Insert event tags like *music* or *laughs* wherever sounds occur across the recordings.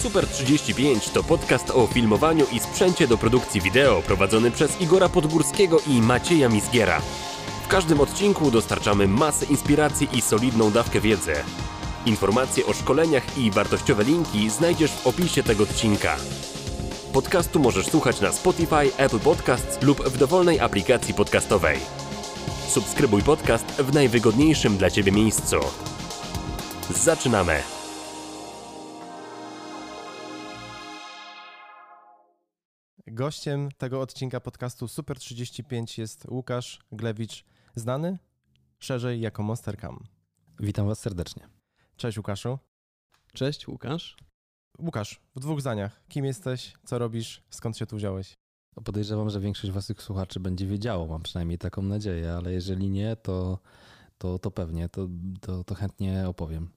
Super 35 to podcast o filmowaniu i sprzęcie do produkcji wideo prowadzony przez Igora Podgórskiego i Macieja Misgiera. W każdym odcinku dostarczamy masę inspiracji i solidną dawkę wiedzy. Informacje o szkoleniach i wartościowe linki znajdziesz w opisie tego odcinka. Podcastu możesz słuchać na Spotify, Apple Podcasts lub w dowolnej aplikacji podcastowej. Subskrybuj podcast w najwygodniejszym dla Ciebie miejscu. Zaczynamy! Gościem tego odcinka podcastu Super 35 jest Łukasz Glewicz, znany szerzej jako Monster Cam. Witam Was serdecznie. Cześć Łukaszu. Cześć Łukasz. Łukasz, w dwóch zdaniach. Kim jesteś, co robisz, skąd się tu wziąłeś? Podejrzewam, że większość Waszych słuchaczy będzie wiedziało, mam przynajmniej taką nadzieję, ale jeżeli nie, to, to, to pewnie, to, to, to chętnie opowiem.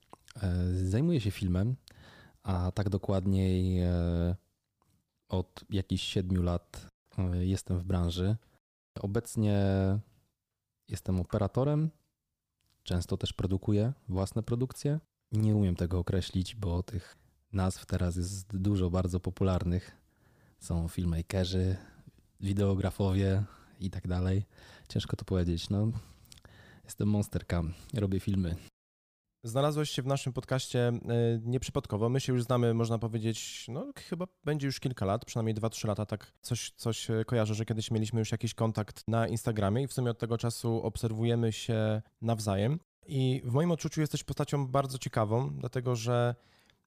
E, zajmuję się filmem, a tak dokładniej e, od jakichś siedmiu lat e, jestem w branży. Obecnie jestem operatorem, często też produkuję własne produkcje. Nie umiem tego określić, bo tych nazw teraz jest dużo bardzo popularnych. Są filmmakerzy, wideografowie i tak dalej. Ciężko to powiedzieć. No, jestem monstercam, robię filmy. Znalazłeś się w naszym podcaście y, nieprzypadkowo. My się już znamy, można powiedzieć, no chyba będzie już kilka lat, przynajmniej 2-3 lata, tak coś, coś kojarzę, że kiedyś mieliśmy już jakiś kontakt na Instagramie i w sumie od tego czasu obserwujemy się nawzajem. I w moim odczuciu jesteś postacią bardzo ciekawą, dlatego że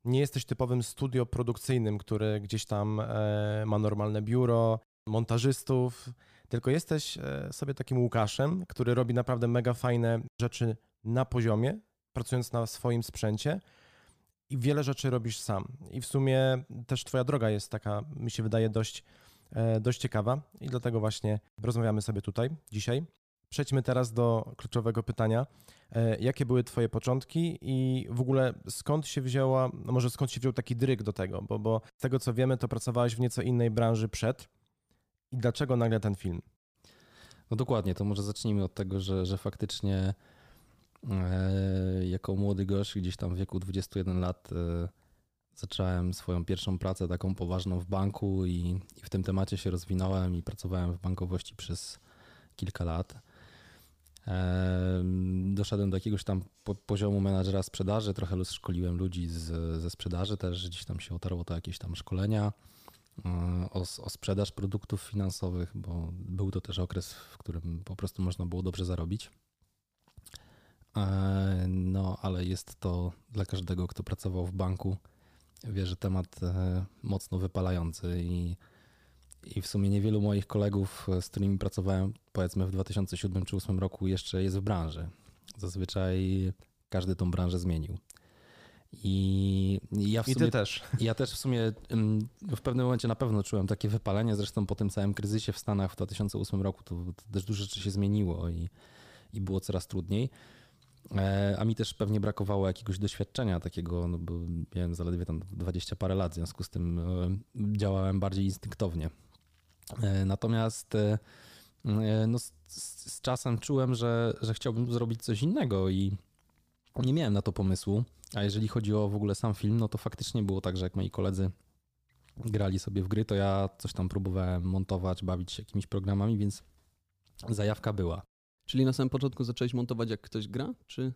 nie jesteś typowym studio produkcyjnym, który gdzieś tam e, ma normalne biuro, montażystów, tylko jesteś e, sobie takim Łukaszem, który robi naprawdę mega fajne rzeczy na poziomie, pracując na swoim sprzęcie i wiele rzeczy robisz sam. I w sumie też twoja droga jest taka, mi się wydaje, dość, e, dość ciekawa i dlatego właśnie rozmawiamy sobie tutaj dzisiaj. Przejdźmy teraz do kluczowego pytania. Jakie były Twoje początki i w ogóle skąd się wzięła, no może skąd się wziął taki dryg do tego? Bo, bo z tego co wiemy, to pracowałeś w nieco innej branży przed. I dlaczego nagle ten film? No dokładnie, to może zacznijmy od tego, że, że faktycznie e, jako młody gość, gdzieś tam w wieku 21 lat, e, zacząłem swoją pierwszą pracę taką poważną w banku i, i w tym temacie się rozwinąłem i pracowałem w bankowości przez kilka lat. Doszedłem do jakiegoś tam poziomu menadżera sprzedaży, trochę szkoliłem ludzi z, ze sprzedaży też, gdzieś tam się otarło to jakieś tam szkolenia e, o, o sprzedaż produktów finansowych, bo był to też okres, w którym po prostu można było dobrze zarobić. E, no, ale jest to dla każdego, kto pracował w banku, wie, że temat e, mocno wypalający i i w sumie niewielu moich kolegów, z którymi pracowałem, powiedzmy w 2007 czy 2008 roku, jeszcze jest w branży. Zazwyczaj każdy tą branżę zmienił. I ja w I sumie, ty też. *laughs* Ja też w sumie w pewnym momencie na pewno czułem takie wypalenie. Zresztą po tym całym kryzysie w Stanach w 2008 roku to, to też dużo rzeczy się zmieniło i, i było coraz trudniej. E, a mi też pewnie brakowało jakiegoś doświadczenia takiego, no bo miałem zaledwie tam 20 parę lat, w związku z tym e, działałem bardziej instynktownie. E, natomiast no, z, z, czasem czułem, że, że chciałbym zrobić coś innego i nie miałem na to pomysłu. A jeżeli chodzi o w ogóle sam film, no to faktycznie było tak, że jak moi koledzy grali sobie w gry, to ja coś tam próbowałem montować, bawić się jakimiś programami, więc zajawka była. Czyli na samym początku zacząłeś montować jak ktoś gra, czy?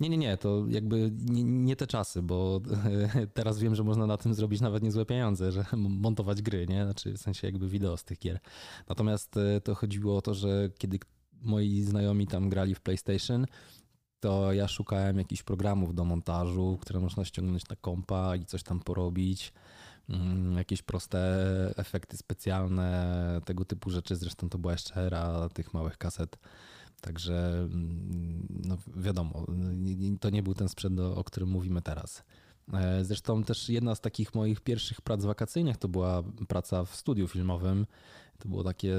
Nie, nie, nie, to jakby nie, nie, te czasy, bo *laughs* teraz wiem, że można na tym zrobić nawet niezłe pieniądze, że montować gry, nie? Znaczy w sensie jakby wideo z tych gier. Natomiast e, to chodziło o to, że kiedy moi znajomi tam grali w PlayStation, to ja szukałem jakichś programów do montażu, które można ściągnąć na kompa i coś tam porobić. Mm, jakieś proste efekty specjalne, tego typu rzeczy. Zresztą to była jeszcze era tych małych kaset Także mm, no wiadomo, to nie był ten sprzęt, o którym mówimy teraz. E, zresztą też jedna z takich moich pierwszych prac wakacyjnych to była praca w studiu filmowym. To było takie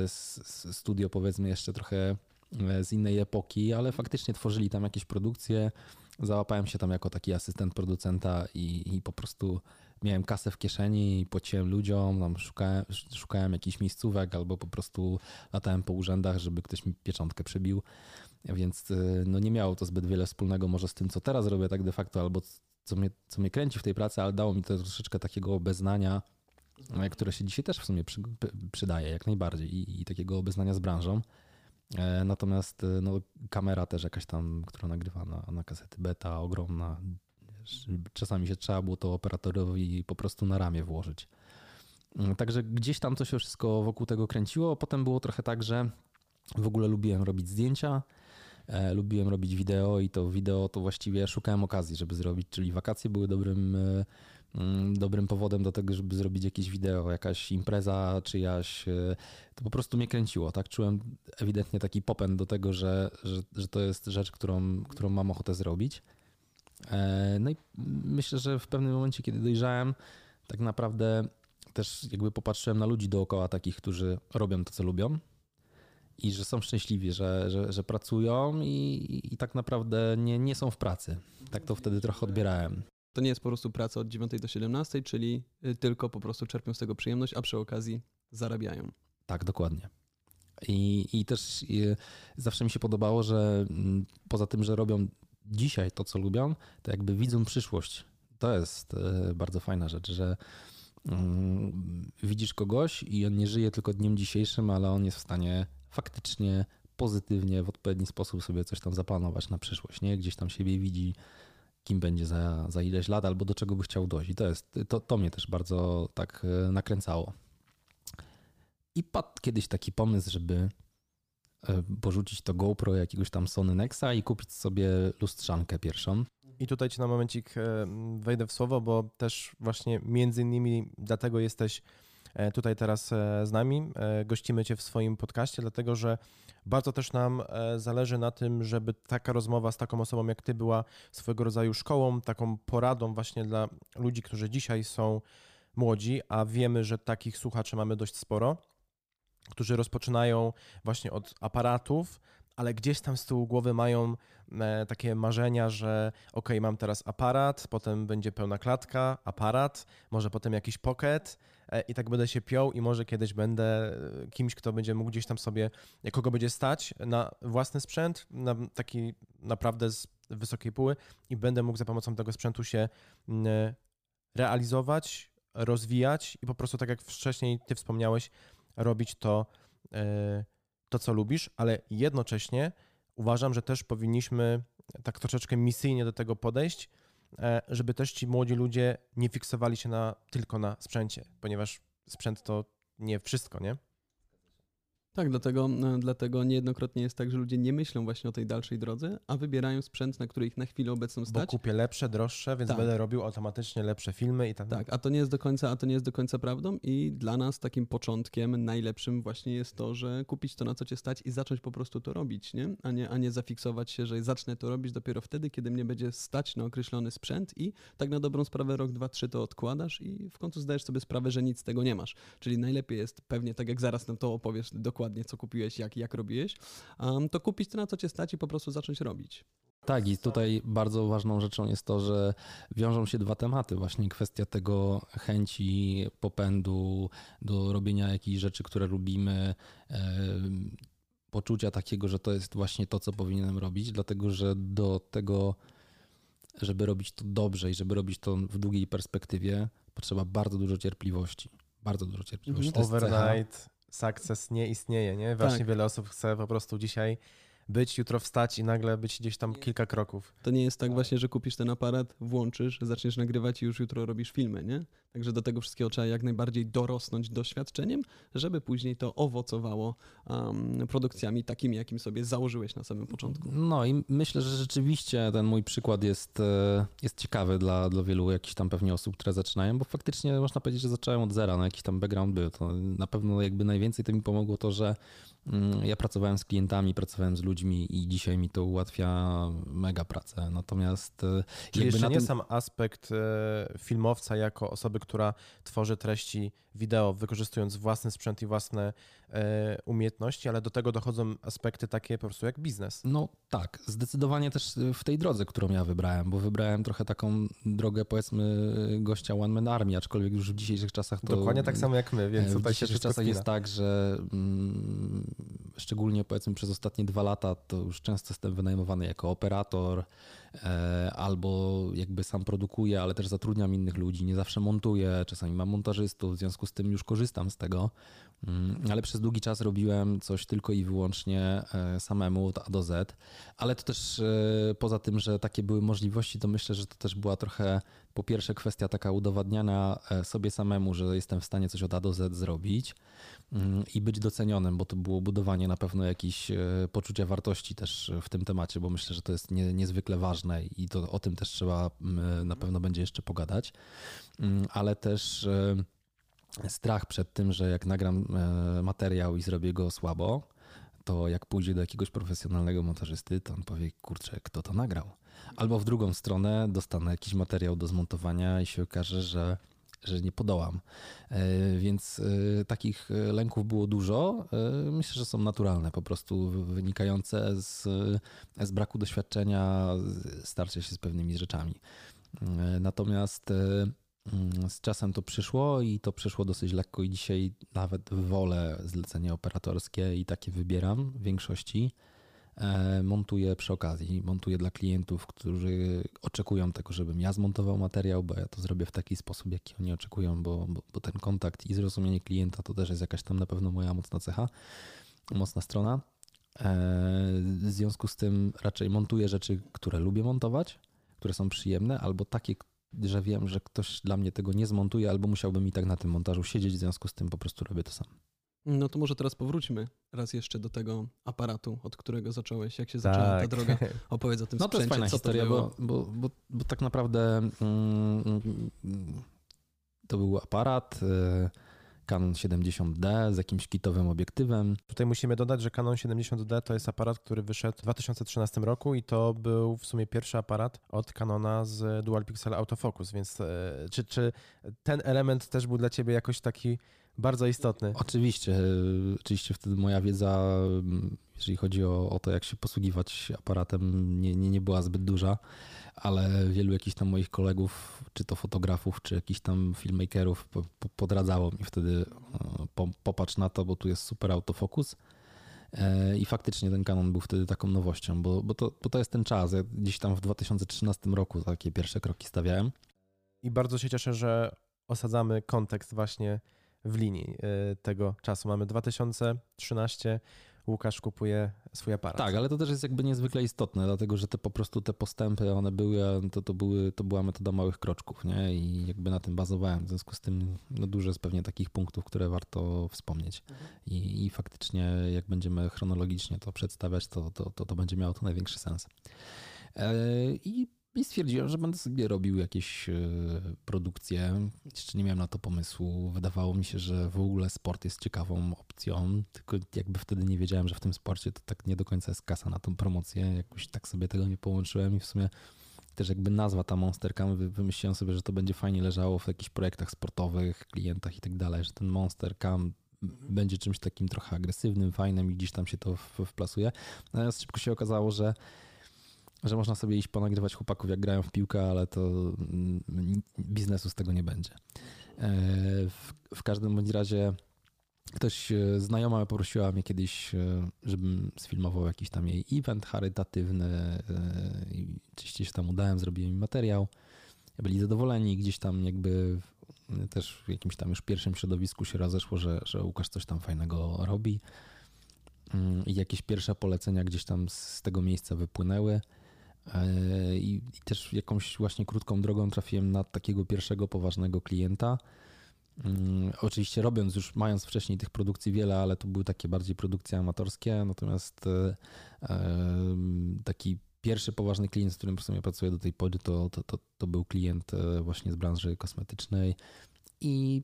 studio, powiedzmy, jeszcze trochę e, z innej epoki, ale faktycznie tworzyli tam jakieś produkcje. Załapałem się tam jako taki asystent producenta i, i po prostu miałem kasę w kieszeni i płaciłem ludziom, tam szukałem, szukałem jakichś miejscówek albo po prostu latałem po urzędach, żeby ktoś mi pieczątkę przybił. Więc y, no nie miało to zbyt wiele wspólnego może z tym, co teraz robię tak de facto, albo co mnie, co mnie kręci w tej pracy, ale dało mi to troszeczkę takiego obeznania, e, które się dzisiaj też w sumie przy, przydaje jak najbardziej i, i takiego obeznania z branżą. E, natomiast e, no, kamera też jakaś tam, która nagrywa na, na kasety beta, ogromna. Czasami się trzeba było to operatorowi po prostu na ramię włożyć. Mm, także gdzieś tam to się wszystko wokół tego kręciło. Potem było trochę tak, że w ogóle lubiłem robić zdjęcia, e, lubiłem robić wideo i to wideo to właściwie szukałem okazji, żeby zrobić, czyli wakacje były dobrym, e, mm, dobrym powodem do tego, żeby zrobić jakieś wideo, jakaś impreza czyjaś. E, to po prostu mnie kręciło, tak? Czułem ewidentnie taki popęd do tego, że, że, że to jest rzecz, którą, którą mam ochotę zrobić. E, no i myślę, że w pewnym momencie, kiedy dojrzałem, tak naprawdę też jakby popatrzyłem na ludzi dookoła takich, którzy robią to, co lubią i że są szczęśliwi, że, że, że pracują i, i tak naprawdę nie, nie są w pracy. Tak to wtedy trochę odbierałem. To nie jest po prostu praca od 9 do 17, czyli y, tylko po prostu czerpią z tego przyjemność, a przy okazji zarabiają. Tak, dokładnie. I, i też y, zawsze mi się podobało, że mm, poza tym, że robią dzisiaj to, co lubią, to jakby widzą przyszłość. To jest y, bardzo fajna rzecz, że Mm, widzisz kogoś i on nie żyje tylko dniem dzisiejszym, ale on jest w stanie faktycznie pozytywnie, w odpowiedni sposób sobie coś tam zaplanować na przyszłość, nie? Gdzieś tam siebie widzi, kim będzie za, za ileś lat albo do czego by chciał dojść. I to, jest, to, to mnie też bardzo tak e, nakręcało. I padł kiedyś taki pomysł, żeby e, porzucić to GoPro jakiegoś tam Sony Nexa i kupić sobie lustrzankę pierwszą. I tutaj ci na momencik e, wejdę w słowo, bo też właśnie między innymi dlatego jesteś e, tutaj teraz e, z nami. Gościmy cię w swoim podcaście, dlatego że bardzo też nam zależy na tym, żeby taka rozmowa z taką osobą jak ty była swojego rodzaju szkołą, taką poradą właśnie dla ludzi, którzy dzisiaj są młodzi, a wiemy, że takich słuchaczy mamy dość sporo, którzy rozpoczynają właśnie od aparatów, ale gdzieś tam z tyłu głowy mają e, takie marzenia, że ok, mam teraz aparat, potem będzie pełna klatka, aparat, może potem jakiś pocket e, i tak będę się piął i może kiedyś będę e, kimś, kto będzie mógł gdzieś tam sobie, kogo będzie stać na własny sprzęt, na taki naprawdę z wysokiej póły i będę mógł za pomocą tego sprzętu się realizować, rozwijać i po prostu tak jak wcześniej ty wspomniałeś, robić to to, co lubisz, ale jednocześnie uważam, że też powinniśmy tak troszeczkę misyjnie do tego podejść, e, żeby też ci młodzi ludzie nie fiksowali się na, tylko na sprzęcie, ponieważ sprzęt to nie wszystko, nie? Tak, dlatego, e, dlatego niejednokrotnie jest tak, że ludzie nie myślą właśnie o tej dalszej drodze, a wybierają sprzęt, na który ich na chwilę obecną stać. Bo kupię lepsze, droższe, więc tak. będę robił automatycznie lepsze filmy i tak. Tak, a to nie jest do końca, a to nie jest do końca prawdą i dla nas takim początkiem najlepszym właśnie jest to, że kupić to, na co cię stać i zacząć po prostu to robić, nie? A, nie, a nie zafiksować się, że zacznę to robić dopiero wtedy, kiedy mnie będzie stać na określony sprzęt i tak na dobrą sprawę rok, dwa, trzy to odkładasz i w końcu zdajesz sobie sprawę, że nic z tego nie masz. Czyli najlepiej jest pewnie, tak jak zaraz nam to opowiesz dokładnie, dokładnie, co kupiłeś, jak, jak robiłeś, um, to kupić to, na co cię stać i po prostu zacząć robić. Tak, i tutaj bardzo ważną rzeczą jest to, że wiążą się dwa tematy. Właśnie kwestia tego chęci, popędu do robienia jakichś rzeczy, które lubimy, poczucia takiego, że to jest właśnie to, co powinienem robić, dlatego że do tego, żeby robić to dobrze i żeby robić to w długiej perspektywie, potrzeba bardzo dużo cierpliwości. Bardzo dużo cierpliwości. Overnight success nie istnieje, nie? Właśnie tak. wiele osób chce po prostu dzisiaj być, jutro wstać i nagle być gdzieś tam kilka kroków. To nie jest tak właśnie, że kupisz ten aparat, włączysz, zaczniesz nagrywać i już jutro robisz filmy, nie? Także do tego wszystkiego trzeba jak najbardziej dorosnąć doświadczeniem, żeby później to owocowało um, produkcjami takimi, jakim sobie założyłeś na samym początku. No i myślę, że rzeczywiście ten mój przykład jest, e, jest ciekawy dla, dla wielu jakichś tam pewnie osób, które zaczynają, bo faktycznie można powiedzieć, że zacząłem od zera, no jakiś tam background był. To na pewno jakby najwięcej to mi pomogło to, że mm, ja pracowałem z klientami, pracowałem z ludźmi i dzisiaj mi to ułatwia mega pracę. Natomiast e, Czyli jeszcze nie tym... sam aspekt e, filmowca jako osoby, która tworzy treści wideo, wykorzystując własny sprzęt i własne e, umiejętności, ale do tego dochodzą aspekty takie po prostu jak biznes. No tak, zdecydowanie też w tej drodze, którą ja wybrałem, bo wybrałem trochę taką drogę powiedzmy gościa One Man Army, aczkolwiek już w dzisiejszych czasach to... Dokładnie tak samo jak my, więc w dzisiejszych czasach jest tak, że mm, szczególnie powiedzmy przez ostatnie dwa lata to już często jestem wynajmowany jako operator, e, albo jakby sam produkuję, ale też zatrudniam innych ludzi, nie zawsze montuję, czasami mam montażystów, w związku z tym już korzystam z tego, ale przez długi czas robiłem coś tylko i wyłącznie e, samemu od A do Z, ale to też e, poza tym, że takie były możliwości, to myślę, że to też była trochę po pierwsze kwestia taka udowadniania sobie samemu, że jestem w stanie coś od A do Z zrobić, Mm, i być docenionym, bo to było budowanie na pewno jakiejś e, poczucia wartości też w tym temacie, bo myślę, że to jest nie, niezwykle ważne i to o tym też trzeba mm, na pewno będzie jeszcze pogadać, mm, ale też e, strach przed tym, że jak nagram e, materiał i zrobię go słabo, to jak pójdzie do jakiegoś profesjonalnego montażysty, to on powie, kurczę, kto to nagrał? Albo w drugą stronę dostanę jakiś materiał do zmontowania i się okaże, że że nie podołam. E, więc e, takich lęków było dużo. Myślę, że są naturalne, po prostu wynikające z, z braku doświadczenia, starcia się z pewnymi rzeczami. Natomiast z czasem to przyszło i to przyszło dosyć lekko i dzisiaj nawet wolę zlecenie operatorskie i takie wybieram w większości. E, montuję przy okazji. Montuję dla klientów, którzy oczekują tego, żebym ja zmontował materiał, bo ja to zrobię w taki sposób, jaki oni oczekują, bo, bo, bo ten kontakt i zrozumienie klienta to też jest jakaś tam na pewno moja mocna cecha, mocna strona. E, w związku z tym raczej montuję rzeczy, które lubię montować, które są przyjemne, albo takie, że wiem, że ktoś dla mnie tego nie zmontuje, albo musiałbym i tak na tym montażu siedzieć, w związku z tym po prostu robię to sam. No to może teraz powróćmy raz jeszcze do tego aparatu, od którego zacząłeś, jak się zaczęła ta tak. droga. *laughs* Opowiedz o tym no, sprzęcie. No to jest fajna historia, bo, bo, bo, bo, tak naprawdę mm, to był aparat y, Canon 70D z jakimś kitowym obiektywem. Tutaj musimy dodać, że Canon 70D to jest aparat, który wyszedł w 2013 roku i to był w sumie pierwszy aparat od Canona z Dual Pixel Autofocus, więc e, czy, czy ten element też był dla ciebie jakoś taki bardzo istotny. Oczywiście, oczywiście wtedy moja wiedza, jeżeli chodzi o, o to, jak się posługiwać aparatem, nie, nie, nie była zbyt duża, ale wielu jakichś tam moich kolegów, czy to fotografów, czy jakichś tam filmmakerów po, po, podradzało mi wtedy po, popatrz na to, bo tu jest super autofokus. E, I faktycznie ten kanon był wtedy taką nowością, bo, bo, to, bo to jest ten czas. Ja gdzieś tam w 2013 roku takie pierwsze kroki stawiałem. I bardzo się cieszę, że osadzamy kontekst właśnie w linii y, tego czasu. Mamy 2013, Łukasz kupuje swój aparat. Tak, ale to też jest jakby niezwykle istotne, dlatego że te po prostu te postępy, one były, to, to, były, to była metoda małych kroczków, nie? I jakby na tym bazowałem. W związku z tym no dużo jest pewnie takich punktów, które warto wspomnieć. I, I faktycznie jak będziemy chronologicznie to przedstawiać, to, to, to, to będzie miało to największy sens. E, I i stwierdziłem, że będę sobie robił jakieś e, produkcje. Jeszcze nie miałem na to pomysłu. Wydawało mi się, że w ogóle sport jest ciekawą opcją, tylko jakby wtedy nie wiedziałem, że w tym sporcie to tak nie do końca jest kasa na tą promocję. Jakoś tak sobie tego nie połączyłem i w sumie też jakby nazwa ta Monster Cam, wymyśliłem sobie, że to będzie fajnie leżało w jakichś projektach sportowych, klientach i tak dalej, że ten Monster Cam będzie czymś takim trochę agresywnym, fajnym i gdzieś tam się to wplasuje. Natomiast szybko się okazało, że że można sobie iść ponagrywać chłopaków, jak grają w piłkę, ale to mm, biznesu z tego nie będzie. E, w, w każdym bądź razie ktoś, e, znajoma poprosiła mnie kiedyś, e, żebym sfilmował jakiś tam jej event charytatywny oczywiście się tam udałem, zrobiłem im materiał. Byli zadowoleni, gdzieś tam jakby też w jakimś tam już pierwszym środowisku się rozeszło, że, że Łukasz coś tam fajnego robi. Mm, I jakieś pierwsze polecenia gdzieś tam z tego miejsca wypłynęły. E, I, I, też jakąś właśnie krótką drogą trafiłem na takiego pierwszego poważnego klienta. Um, oczywiście robiąc już, mając wcześniej tych produkcji wiele, ale to były takie bardziej produkcje amatorskie, natomiast e, taki pierwszy poważny klient, z którym w sumie pracuję do tej pory, to, to, to, to był klient e, właśnie z branży kosmetycznej i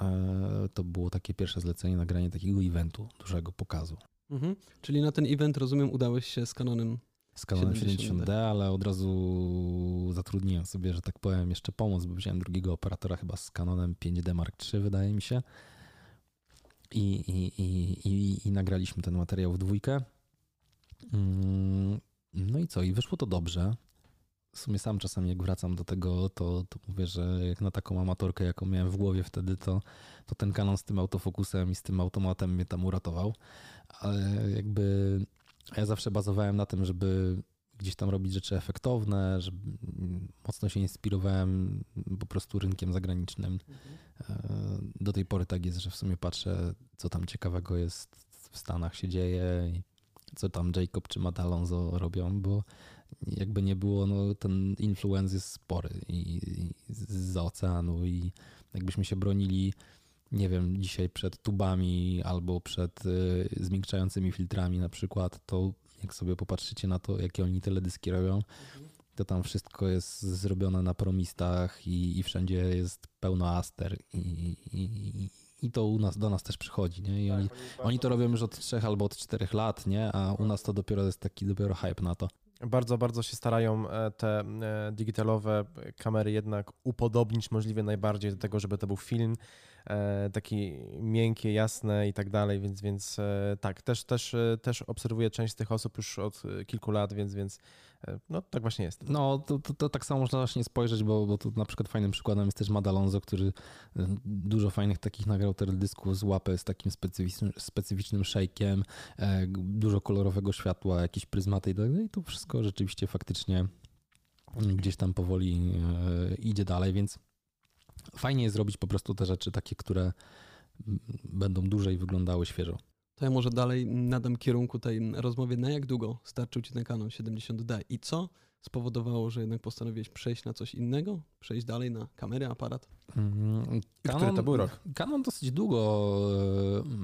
e, to było takie pierwsze zlecenie, nagranie takiego eventu, dużego pokazu. Mhm. Czyli na ten event, rozumiem, udałeś się z Canonem z Canonem 70D, ale od razu zatrudniłem sobie, że tak powiem, jeszcze pomoc, bo wziąłem drugiego operatora chyba z Canonem 5D Mark III, wydaje mi się. I, i, i, i, i nagraliśmy ten materiał w dwójkę. Mm, no i co? I wyszło to dobrze. W sumie sam czasami jak wracam do tego, to, to mówię, że jak na taką amatorkę, jaką miałem w głowie wtedy, to, to ten kanon z tym autofokusem i z tym automatem mnie tam uratował. Ale jakby ja zawsze bazowałem na tym, żeby gdzieś tam robić rzeczy efektowne, że mm, mocno się inspirowałem po prostu rynkiem zagranicznym. E, do tej pory tak jest, że w sumie patrzę, co tam ciekawego jest w Stanach się dzieje, i co tam Jacob czy Matt Alonso robią, bo jakby nie było, no ten influence jest spory i, i z oceanu i jakbyśmy się bronili nie wiem, dzisiaj przed tubami albo przed y, zmiękczającymi filtrami na przykład, to jak sobie popatrzycie na to, jakie oni teledyski robią, to tam wszystko jest zrobione na promistach i, i wszędzie jest pełno aster i, i, i to u nas, do nas też przychodzi, nie? I oni, oni to robią już od trzech albo od czterech lat, nie? A u nas to dopiero jest taki dopiero hype na to. Bardzo, bardzo się starają e, te e, digitalowe kamery jednak upodobnić możliwie najbardziej do tego, żeby to był film taki miękkie, jasne i tak dalej, więc, więc tak, też, też, też obserwuję część z tych osób już od kilku lat, więc, więc no tak właśnie jest. No to, to, to tak samo można właśnie spojrzeć, bo, bo tu na przykład fajnym przykładem jest też Madalonzo, który dużo fajnych takich nagrał teledysków z łapy z takim specyficznym, specyficznym shake'iem, dużo kolorowego światła, jakieś pryzmaty i tak dalej, to wszystko rzeczywiście faktycznie gdzieś tam powoli e, idzie dalej, więc fajnie jest zrobić po prostu te rzeczy takie, które będą dłużej wyglądały świeżo. To ja może dalej nadam kierunku tej rozmowie. Na jak długo starczył Ci ten Canon 70D i co spowodowało, że jednak postanowiłeś przejść na coś innego? Przejść dalej na kamery, aparat? Mm, Canon, to był rok? Canon dosyć długo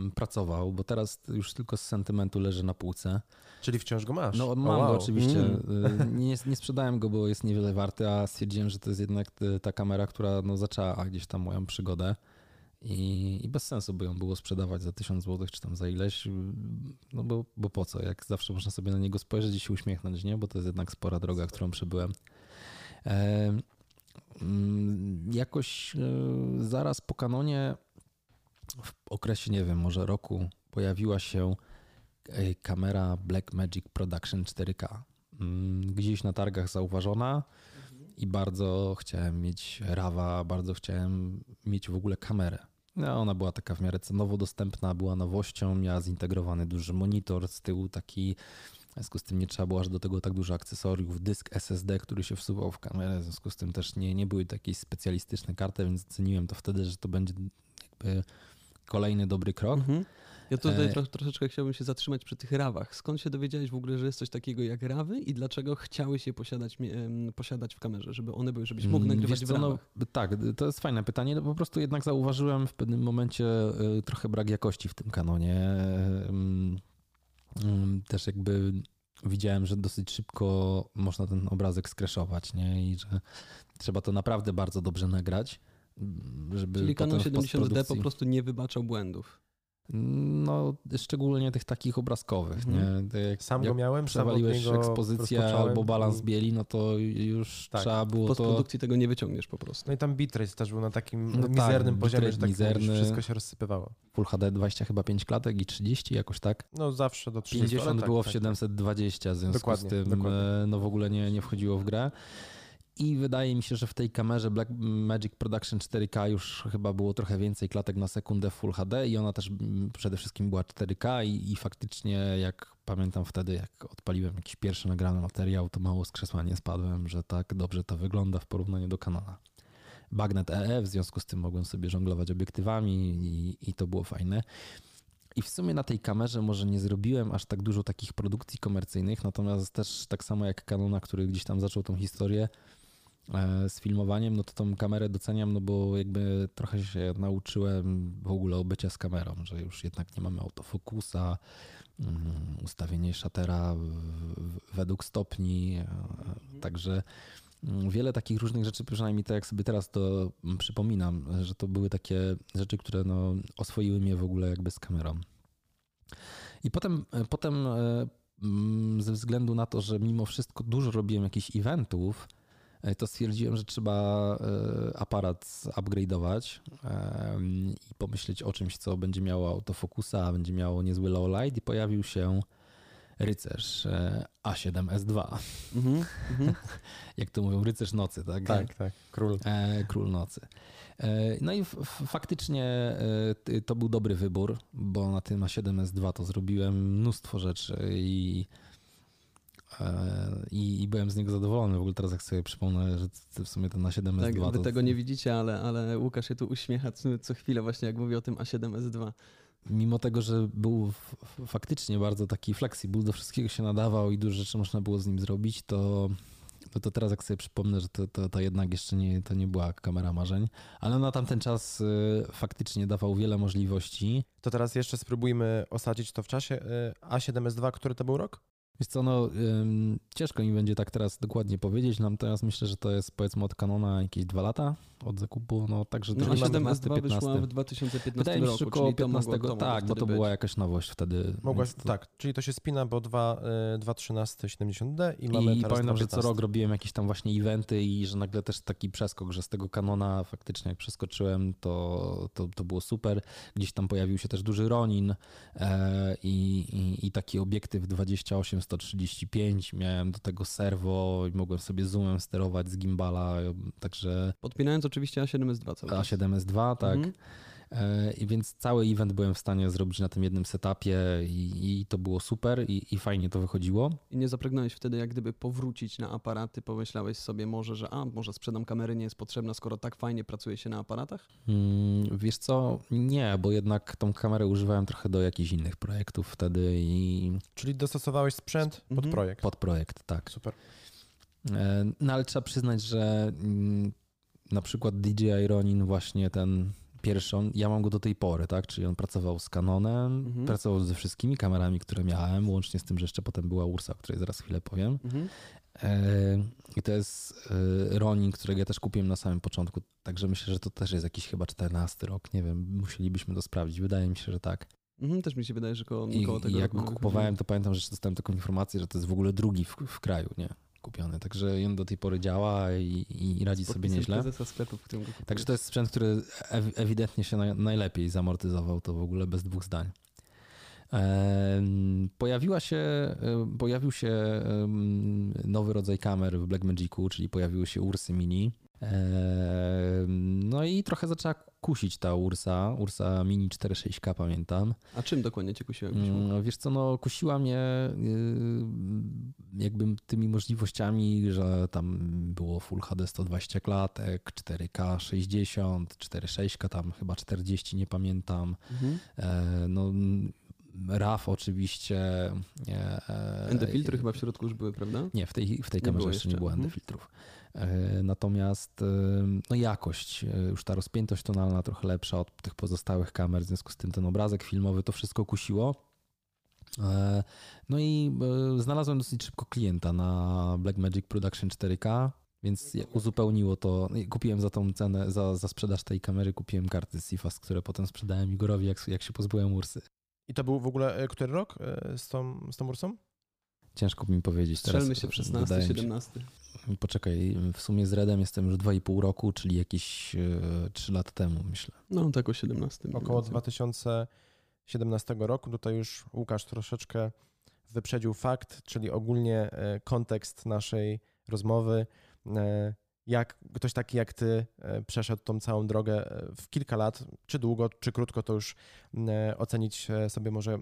e, pracował, bo teraz już tylko z sentymentu leży na półce. Czyli wciąż go masz? No mam wow. go oczywiście. Mm. E, nie, nie sprzedałem go, bo jest niewiele warty, a stwierdziłem, że to jest jednak ta kamera, która no, zaczęła gdzieś tam moją przygodę. I, I, bez sensu by ją było sprzedawać za 1000 zł, czy tam za ileś, no bo, bo po co? Jak zawsze można sobie na niego spojrzeć i się uśmiechnąć, nie? Bo to jest jednak spora droga, którą przebyłem. E, mm, jakoś e, zaraz po kanonie, w okresie, nie wiem, może roku, pojawiła się e, kamera Blackmagic Production 4K. Mm, gdzieś na targach zauważona i bardzo chciałem mieć rawa, bardzo chciałem mieć w ogóle kamerę. No, ona była taka w miarę cenowo dostępna, była nowością, miała zintegrowany duży monitor z tyłu, taki w związku z tym nie trzeba było aż do tego tak dużo akcesoriów, dysk SSD, który się wsuwał w kamerę, w związku z tym też nie, nie były takie specjalistyczne karty, więc ceniłem to wtedy, że to będzie jakby kolejny dobry krok. Mhm. Ja tutaj e... troch, troszeczkę chciałbym się zatrzymać przy tych rawach. Skąd się dowiedziałeś w ogóle, że jest coś takiego jak rawy i dlaczego chciałeś je posiadać, posiadać w kamerze, żeby one były, żebyś mógł mm, nagrywać Wiesz w rawach? No, tak, to jest fajne pytanie. No, po prostu jednak zauważyłem w pewnym momencie e, trochę brak jakości w tym kanonie. Też jakby widziałem, że dosyć szybko można ten obrazek skreszować, nie? I że trzeba to naprawdę bardzo dobrze nagrać. Żeby Czyli Canon 70D po prostu nie wybaczał błędów. No, szczególnie tych takich obrazkowych, nie? Mhm. Jak, sam jak go miałem, przewaliłeś ekspozycję albo balans bieli, no to już tak. trzeba było po produkcji tego nie wyciągniesz po prostu. No i tam bitrate też był na takim no tak, mizernym tak, poziomie, że tak mizerny, wszystko się rozsypywało. Full HD 20 chyba 5 klatek i 30 jakoś tak? No zawsze do 30. 50 tak, było tak, w 720, w związku dokładnie, z tym dokładnie. E, no w ogóle nie, nie wchodziło w grę. I wydaje mi się, że w tej kamerze Black Magic Production 4K już chyba było trochę więcej klatek na sekundę Full HD i ona też mm, przede wszystkim była 4K i, i faktycznie jak pamiętam wtedy, jak odpaliłem jakiś pierwszy nagrany materiał, to mało z krzesła nie spadłem, że tak dobrze to wygląda w porównaniu do Canona. Bagnet EE, w związku z tym mogłem sobie żonglować obiektywami i, i to było fajne. I w sumie na tej kamerze może nie zrobiłem aż tak dużo takich produkcji komercyjnych, natomiast też tak samo jak Canona, który gdzieś tam zaczął tą historię, E, z filmowaniem, no to tą kamerę doceniam, no bo jakby trochę się nauczyłem w ogóle o bycia z kamerą, że już jednak nie mamy autofokusa, mm, ustawienie szatera według stopni, e, także mm, wiele takich różnych rzeczy, przynajmniej tak jak sobie teraz to przypominam, że to były takie rzeczy, które no, oswoiły mnie w ogóle jakby z kamerą. I potem, e, potem mm, ze względu na to, że mimo wszystko dużo robiłem jakichś eventów, E, to stwierdziłem, że trzeba e, aparat upgrade'ować i pomyśleć o czymś, co będzie miało autofokusa, będzie miało niezły low light i pojawił się rycerz e, A7S2. Mm-hmm, *laughs* Jak to mówią, rycerz nocy, tak? Tak, tak, król. Król nocy. No i faktycznie to był dobry wybór, bo na tym A7S2 to zrobiłem mnóstwo rzeczy i e, i, i byłem z niego zadowolony. W ogóle teraz jak sobie przypomnę, że w sumie ten A7S2 Tak, wy to... tego nie widzicie, ale, ale Łukasz się tu uśmiecha co, chwilę właśnie jak mówi o tym A7S2. Mimo tego, że był faktycznie bardzo taki flexible, do wszystkiego się nadawał i dużo rzeczy można było z nim zrobić, to, to, to teraz jak sobie przypomnę, że to, to, to jednak jeszcze nie, to nie była kamera marzeń, ale na tamten czas y, faktycznie dawał wiele możliwości. To teraz jeszcze spróbujmy osadzić to w czasie. Y, A7S2, który to był rok? Wiesz co, no ciężko mi będzie tak teraz dokładnie powiedzieć, natomiast myślę, że to jest powiedzmy od Canona jakieś dwa lata od zakupu, no także No, to a chyba 7S2 wyszła 15. w 2015 Wydaje mi się, roku, około czyli to mogło- 15, to mogło tak, bo to być. była jakaś nowość wtedy. Mogłaś, więc to- tak, czyli to się spina, bo 2, y, 2.13 70D i mamy I teraz pamiętam, że co 2.15. rok robiłem jakieś tam właśnie eventy i że nagle też taki przeskok, że z tego kanona faktycznie jak przeskoczyłem, to, to, to było super. Gdzieś tam pojawił się też duży Ronin e, i, i, i taki obiektyw 28-135. Miałem do tego serwo i mogłem sobie zoomem sterować z gimbala, także Podpinając oczywiście A7S2 cały czas. A7S2, tak. Mhm. E, I więc cały event byłem w stanie zrobić na tym jednym setupie i, i to było super i, i fajnie to wychodziło. I nie zapragnąłeś wtedy jak gdyby powrócić na aparaty, pomyślałeś sobie może, że a, może sprzedam kamery, nie jest potrzebna, skoro tak fajnie pracuje się na aparatach? Mm, Wiesz co, nie, bo jednak tą kamerę używałem trochę do jakichś innych projektów wtedy i Czyli dostosowałeś sprzęt pod Mhm. projekt. pod projekt, tak. Super. E, No ale trzeba przyznać, że mm, na przykład DJI Ronin właśnie ten pierwszy, on, ja mam go do tej pory, tak, czyli on pracował z Canonem, Mhm. pracował ze wszystkimi kamerami, które miałem, łącznie z tym, że jeszcze potem była Ursa, o której zaraz chwilę powiem. Mhm. E, I to jest e, Ronin, którego ja też kupiłem na samym początku, także myślę, że to też jest jakiś chyba 14 rok, nie wiem, musielibyśmy to sprawdzić, wydaje mi się, że tak. Mhm, też mi się wydaje, że koło, I, koło tego i jak go kupowałem, to pamiętam, że dostałem taką informację, że to jest w ogóle drugi w, w kraju, nie? Kupiony, także on do tej pory działa i, i, radzi sobie nieźle. prezesa sklepu, w którym go kupiłem. Także to jest sprzęt, który ew- ewidentnie się naj, najlepiej zamortyzował, to w ogóle bez dwóch zdań. Pojawiła się, pojawił się nowy rodzaj kamer w Blackmagicu, czyli pojawiły się Ursy Mini. No i trochę zaczęła kusić ta Ursa, Ursa Mini 4.6K pamiętam. A czym dokładnie cię kusiłem? Grzesiu? Mm, Wiesz co, no kusiła mnie y, jakby tymi możliwościami, że tam było Full HD 120 klatek, 4K 60, 4.6K tam chyba 40, nie pamiętam. Mhm. E, No RAW oczywiście. e, ND filtry chyba w środku już były, prawda? nie, w tej, w tej Nie kamerze było jeszcze nie jeszcze, było mhm. ND filtrów. E, Natomiast e, no jakość, e, już ta rozpiętość tonalna trochę lepsza od tych pozostałych kamer, w związku z tym ten obrazek filmowy to wszystko kusiło. E, No i e, znalazłem dosyć szybko klienta na Blackmagic Production 4K, więc uzupełniło to. no Kupiłem za tą cenę, za, za sprzedaż tej kamery, kupiłem karty CIFAS, które potem sprzedałem Igorowi, jak, jak się pozbyłem Ursy. I to był w ogóle który rok z tą, z tą Ursą? Ciężko mi powiedzieć teraz. Strzelmy się w 16, wydaje mi się- 17. Poczekaj, w sumie z Redem jestem już 2,5 roku, czyli jakieś e, 3 lata temu, myślę. No tak o 17. mniej Około więcej. 2017 roku. Tutaj już Łukasz troszeczkę wyprzedził fakt, czyli ogólnie e, kontekst naszej rozmowy. e, Jak ktoś taki jak ty e, przeszedł tą całą drogę e, w kilka lat, czy długo, czy krótko, to już e, ocenić e, sobie może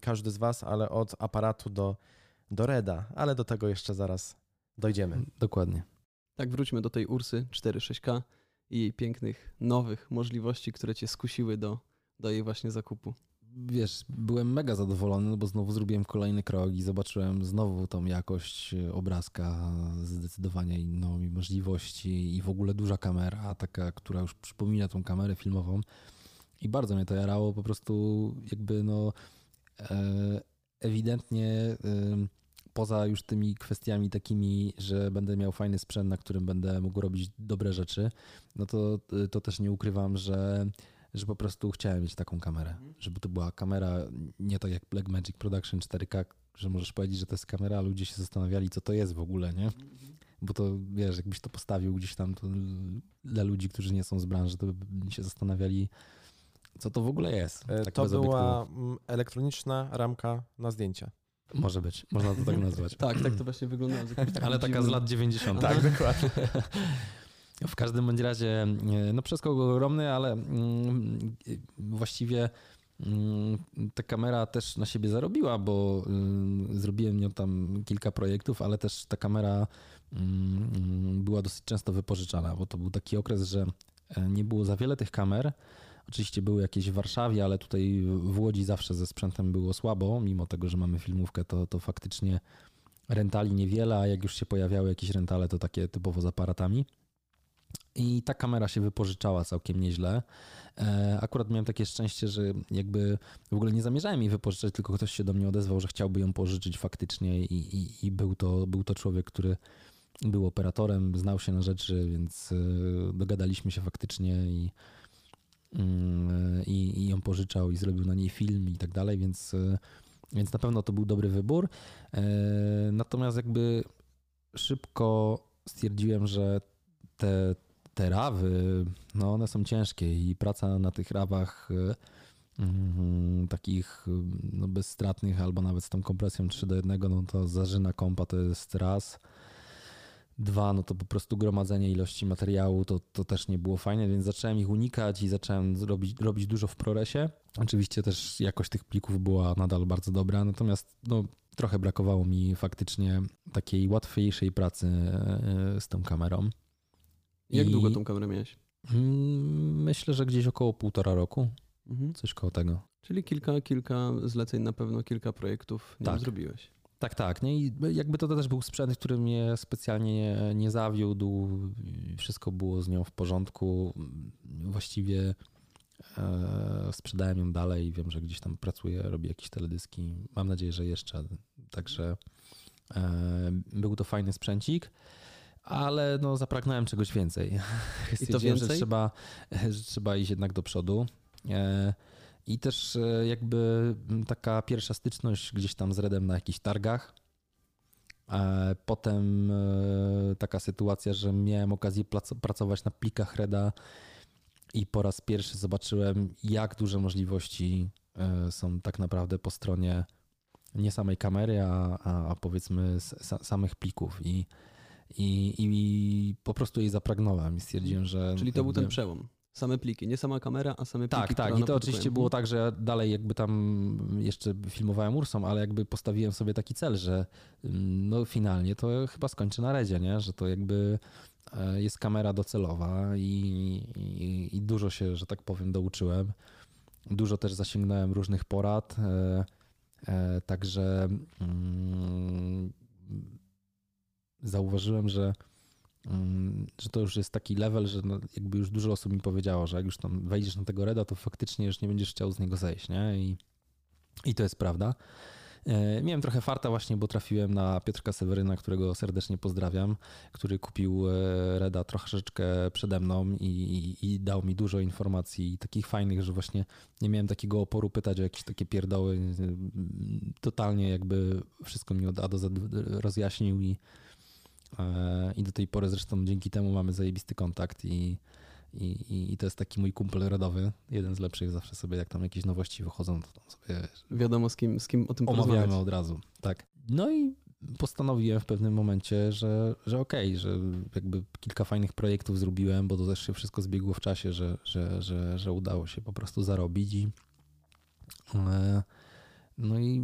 każdy z was, ale od aparatu do, do Reda, ale do tego jeszcze zaraz dojdziemy. Dokładnie. Tak, wróćmy do tej Ursy 4.6K i jej pięknych, nowych możliwości, które cię skusiły do, do jej właśnie zakupu. Wiesz, byłem mega zadowolony, no bo znowu zrobiłem kolejny krok i zobaczyłem znowu tą jakość obrazka, zdecydowanie inną i możliwości i w ogóle duża kamera, taka, która już przypomina tą kamerę filmową. I bardzo mnie to jarało, po prostu jakby no e, ewidentnie poza już tymi kwestiami takimi, że będę miał fajny sprzęt, na którym będę mógł robić dobre rzeczy, no to, to też nie ukrywam, że, że po prostu chciałem mieć taką kamerę. Żeby to była kamera nie tak jak Blackmagic Production 4K, że możesz powiedzieć, że to jest kamera, a ludzie się zastanawiali, co to jest w ogóle, nie? Bo to wiesz, jakbyś to postawił gdzieś tam, to dla ludzi, którzy nie są z branży, to by się zastanawiali, co to w ogóle jest. E, Tak to była obiektywu. mm, elektroniczna ramka na zdjęcia. Może być, można to tak nazwać. *laughs* Tak, tak to właśnie wyglądało. takim Ale taka z lat 90. Tak, *laughs* dokładnie. W każdym bądź razie, e, no przeskok ogromny, ale mm, właściwie mm, ta kamera też na siebie zarobiła, bo y, zrobiłem nią tam kilka projektów, ale też ta kamera mm, była dosyć często wypożyczana, bo to był taki okres, że e, nie było za wiele tych kamer. Oczywiście były jakieś w Warszawie, ale tutaj w Łodzi zawsze ze sprzętem było słabo, mimo tego, że mamy filmówkę, to, to faktycznie rentali niewiele, a jak już się pojawiały jakieś rentale, to takie typowo z aparatami. I ta kamera się wypożyczała całkiem nieźle. E, akurat miałem takie szczęście, że jakby w ogóle nie zamierzałem jej wypożyczać, tylko ktoś się do mnie odezwał, że chciałby ją pożyczyć faktycznie i, i, i był, to, był to człowiek, który był operatorem, znał się na rzeczy, więc e, dogadaliśmy się faktycznie i, i, i ją pożyczał i zrobił na niej film i tak dalej, więc, e, więc na pewno to był dobry wybór. Natomiast jakby szybko stwierdziłem, że te, te rawy, no one są ciężkie i praca na tych rawach mm, takich no, bezstratnych albo nawet z tą kompresją 3 do 1, no to zażyna kompa to jest raz. Dwa, no to po prostu gromadzenie ilości materiału to, to też nie było fajne, więc zacząłem ich unikać i zacząłem robić, robić dużo w ProResie. Oczywiście też jakość tych plików była nadal bardzo dobra, natomiast no, trochę brakowało mi faktycznie takiej łatwiejszej pracy e, z tą kamerą. Jak I... długo tą kamerę miałeś? Mm, myślę, że gdzieś około półtora roku. Mhm. Coś koło tego. Czyli kilka, kilka zleceń, na pewno kilka projektów nie tak. zrobiłeś. Tak, tak. Nie? I jakby to też był sprzęt, który mnie specjalnie nie, nie zawiódł. Wszystko było z nią w porządku. Właściwie e, sprzedałem ją dalej. Wiem, że gdzieś tam pracuję, robię jakieś teledyski. Mam nadzieję, że jeszcze. Także e, był to fajny sprzęcik ale no, zapragnąłem czegoś więcej. I to więcej? Że trzeba, że trzeba iść jednak do przodu. E, I też e, jakby taka pierwsza styczność gdzieś tam z Redem na jakichś targach. E, potem taka sytuacja, że miałem okazję pracować na plikach Reda i po raz pierwszy zobaczyłem, jak duże możliwości są tak naprawdę po stronie nie samej kamery, a, a, powiedzmy samych plików. I i, i po prostu jej zapragnąłem i stwierdziłem, że... Czyli to był ten przełom. Same pliki, nie sama kamera, a same pliki. Tak, tak. I to oczywiście było tak, że dalej jakby tam jeszcze filmowałem Ursą, ale jakby postawiłem sobie taki cel, że mm, no finalnie to chyba skończę na Redzie, nie? Że to jakby e, jest kamera docelowa i, i, i dużo się, że tak powiem, douczyłem. Dużo też zasięgnąłem różnych porad. E, e, także mm, zauważyłem, że, że to już jest taki level, że no jakby już dużo osób mi powiedziało, że jak już tam wejdziesz na tego Reda, to faktycznie już nie będziesz chciał z niego zejść, nie? I, i to jest prawda. E, miałem trochę farta właśnie, bo trafiłem na Piotrka Seweryna, którego serdecznie pozdrawiam, który kupił e, Reda troszeczkę przede mną i, i, i, dał mi dużo informacji takich fajnych, że właśnie nie miałem takiego oporu pytać o jakieś takie pierdoły. Totalnie jakby wszystko mi od A do Z rozjaśnił i, E, I do tej pory zresztą dzięki temu mamy zajebisty kontakt i, i, i to jest taki mój kumpel rodowy, jeden z lepszych zawsze sobie, jak tam jakieś nowości wychodzą, to tam sobie... Wiadomo z kim, z kim o tym Omawiamy od razu, tak. No i postanowiłem w pewnym momencie, że, że okej, okay, że jakby kilka fajnych projektów zrobiłem, bo to też się wszystko zbiegło w czasie, że, że, że, że udało się po prostu zarobić i e, no i